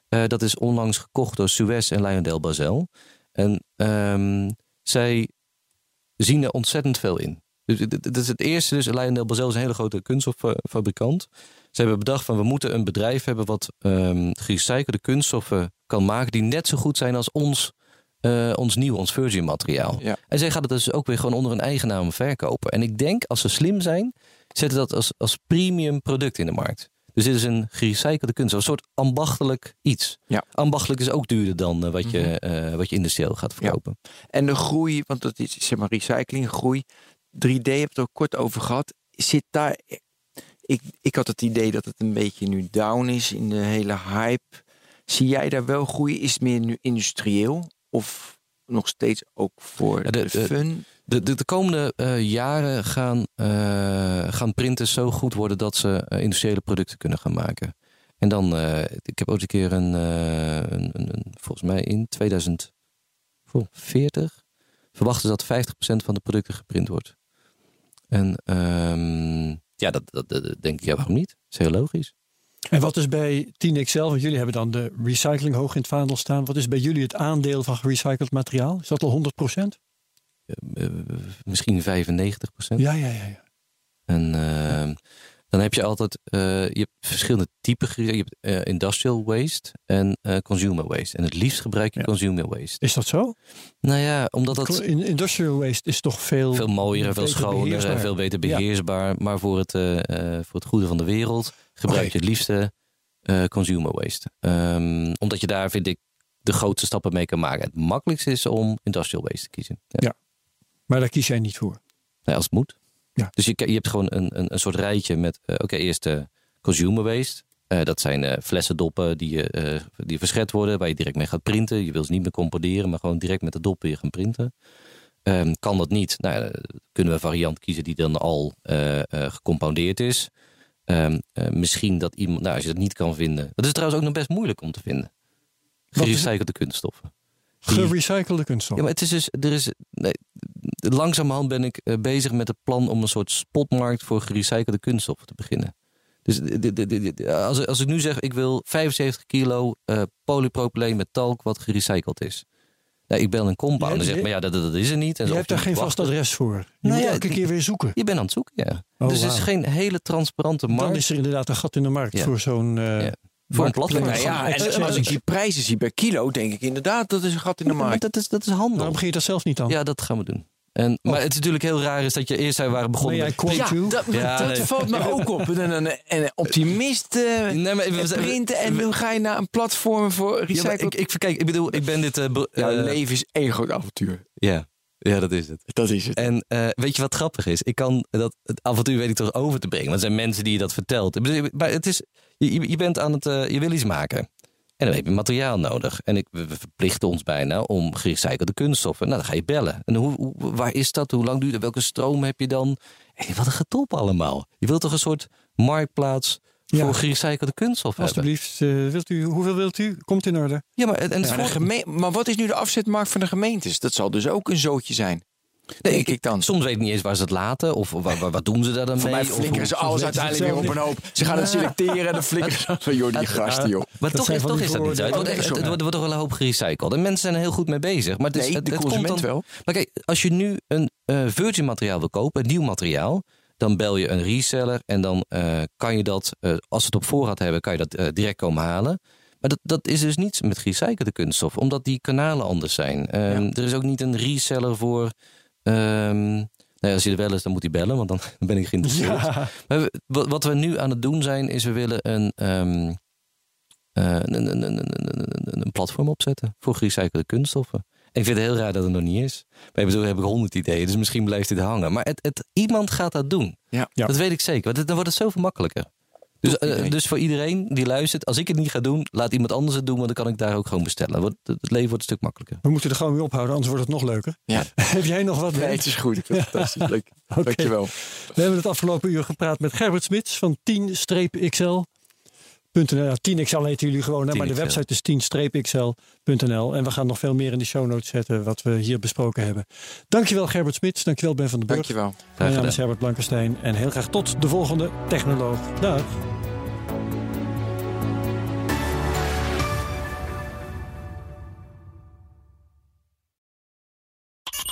Eh, dat is onlangs gekocht door Suez en Lyondell Basel. En ehm, zij zien er ontzettend veel in. Dus dit is het eerste. Dus Lyondell Basel is een hele grote kunststoffabrikant. Ze hebben bedacht van we moeten een bedrijf hebben wat ehm gerecyclede kunststoffen kan maken die net zo goed zijn als ons, eh, ons nieuw, ons virgin materiaal. Ja. En zij gaat het dus ook weer gewoon onder een eigen naam verkopen. En ik denk als ze slim zijn, zetten dat als, als premium product in de markt. Dus dit is een gerecyclede kunststof, een soort ambachtelijk iets. Ja. Ambachtelijk is ook duurder dan eh, wat, je, eh, wat je industrieel gaat verkopen. En de groei, want dat is zeg maar recycling, groei. 3D heb je het ook kort over gehad. Zit daar. Ik, ik had het idee dat het een beetje nu down is in de hele hype. Zie jij daar wel groei? Is het meer nu industrieel? Of nog steeds ook voor Ja, de, de- fun? De, de, de komende eh, jaren gaan, eh, gaan printers zo goed worden dat ze eh, industriële producten kunnen gaan maken. En dan, ik heb ooit een keer een, een, volgens mij in 2040 verwachten ze dat 50% van de producten geprint wordt. En ehm, ja, dat, dat, dat denk ik, ja, waarom niet? Dat is heel logisch. En wat is bij 10XL, want jullie hebben dan de recycling hoog in het vaandel staan. Wat is bij jullie het aandeel van gerecycled materiaal? Is dat al 100 Eh, eh, misschien 95%. Ja, ja, ja. ja. En ehm, dan heb je altijd, eh, je hebt verschillende typen. Je hebt eh, industrial waste en eh, consumer waste. En het liefst gebruik je Ja. consumer waste. Is dat zo? Nou ja, omdat dat In industrial waste is toch veel, veel mooier en veel schoner en veel beter beheersbaar. Maar voor het, eh, eh, voor het goede van de wereld gebruik je het liefste eh, consumer waste. Ehm, omdat je daar, vind ik, de grootste stappen mee kan maken. Het makkelijkste is om industrial waste te kiezen. Ja. Maar daar kies jij niet voor. Nee, als het moet. Ja. Dus je, je hebt gewoon een, een, een soort rijtje met, eh, oké, eerst de consumer waste. Eh, dat zijn flessendoppen die, je, die verschept worden, waar je direct mee gaat printen. Je wil ze niet meer componeren, maar gewoon direct met de doppen weer gaan printen. Ehm, kan dat niet? Nou, ja, kunnen we een variant kiezen die dan al gecompoundeerd is. Ehm, eh, misschien dat iemand, nou, als je dat niet kan vinden. Dat is trouwens ook nog best moeilijk om te vinden. Gerecyclede kunststoffen. Gerecyclede kunststof. ja, maar het is dus, er is, nee, langzamerhand ben ik eh, bezig met het plan om een soort spotmarkt voor gerecyclede kunststoffen te beginnen. Dus de- de- als, als ik nu zeg, ik wil 75 kilo eh, polypropyleen met talk wat gerecycled is. Nou, ik bel een compound en Je- zeg, maar ja, dat, dat is er niet. En je hebt daar geen vast adres voor. Je Nou moet ja, elke keer weer zoeken. Je bent aan het zoeken, ja. Oh, dus het is geen hele transparante markt. Dan is er inderdaad een gat in de markt Ja. voor zo'n... eh, Ja. Voor een platform. Ja, en als ik die prijzen zie per kilo, denk ik inderdaad dat is een gat in de maar markt. dat is, dat is handel. Waarom begin je dat zelf niet dan? Ja, dat gaan we doen. En, maar het is natuurlijk heel raar is dat je eerst waren begonnen met Ja, dat, maar Ja, dat nee. valt me ook op. En optimist Nee, maar we en zijn- printen en nu ga je naar een platform voor Ja, recycled. ik, ik, kijk, ik bedoel, ik ben dit... eh, Jouw eh, leven is één groot avontuur. Ja. dat is het. Dat is het. En eh, weet je wat grappig is? Ik kan dat het avontuur weet ik toch over te brengen. Want er zijn mensen die je dat vertelt. Maar het is, je, je bent aan het, eh, je wil iets maken. En dan heb je materiaal nodig. En ik, we verplichten ons bijna om gerecyclede kunststoffen. Nou, dan ga je bellen. En hoe, hoe- waar is dat? Hoe lang duurt het? Welke stroom heb je dan? Hey, wat een getop allemaal. Je wilt toch een soort marktplaats Ja. voor gerecyclede kunststof hebben? Alsjeblieft, eh, wilt u, hoeveel wilt u? Komt in orde. Ja, maar, en, en het Ja, de voor- geme- maar wat is nu de afzetmarkt van de gemeentes? Dat zal dus ook een zootje zijn. Nee, denk ik dan. Soms weet ik niet eens waar ze het laten. Of waar, waar- wat doen ze daar dan Voor mee? mij Of flikkeren hoe- ze alles uiteindelijk weer op een hoop. Ze gaan het selecteren en dan flikkeren ze van joh, die gasten joh. Maar toch, is, toch is dat niet zo. Het wordt, vooroordelen. echt- het, wordt, wordt toch wel een hoop gerecycled. En mensen zijn er heel goed mee bezig. Maar het, is, Nee, het, de het komt consument dan, wel. Maar kijk, als je nu een eh, virgin materiaal wil kopen, een nieuw materiaal, dan bel je een reseller en dan eh, kan je dat, eh, als ze het op voorraad hebben, kan je dat eh, direct komen halen. Maar dat, dat is dus niet met gerecyclede kunststof, omdat die kanalen anders zijn. Ehm, Er is ook niet een reseller voor. ehm, nou ja, als je er wel is, dan moet hij bellen, want dan ben ik geïnteresseerd. Ja. Maar we- wat, we nu aan het doen zijn, is we willen een, een, een, een, een, een, een- een platform opzetten voor gerecyclede kunststoffen. Ik vind het heel raar dat het nog niet is. Bij bedoel heb ik honderd ideeën, dus misschien blijft dit hangen. Maar het, het, iemand gaat dat doen. Ja. Ja. Dat weet ik zeker. Want het- dan wordt het zoveel makkelijker. Dus, eh, dus voor iedereen die luistert, als ik het niet ga doen, laat iemand anders het doen, want dan kan ik daar ook gewoon bestellen. Het leven wordt een stuk makkelijker. We moeten er gewoon weer ophouden, anders wordt het nog leuker. Ja. Heb jij nog wat? Nee, het is goed. Ik vind het fantastisch. Leuk. Dankjewel. We hebben het afgelopen uur gepraat met Gerbert Smits van 10-xl. Ja, 10XL heten jullie gewoon, hè, maar de 10XL. website is 10-xl.nl. En we gaan nog veel meer in de show notes zetten wat we hier besproken hebben. Dankjewel Gerbert Smits, dankjewel Ben van den Burg. Dankjewel. Mijn naam is Herbert Blankenstein en heel graag tot de volgende Technoloog. Dag.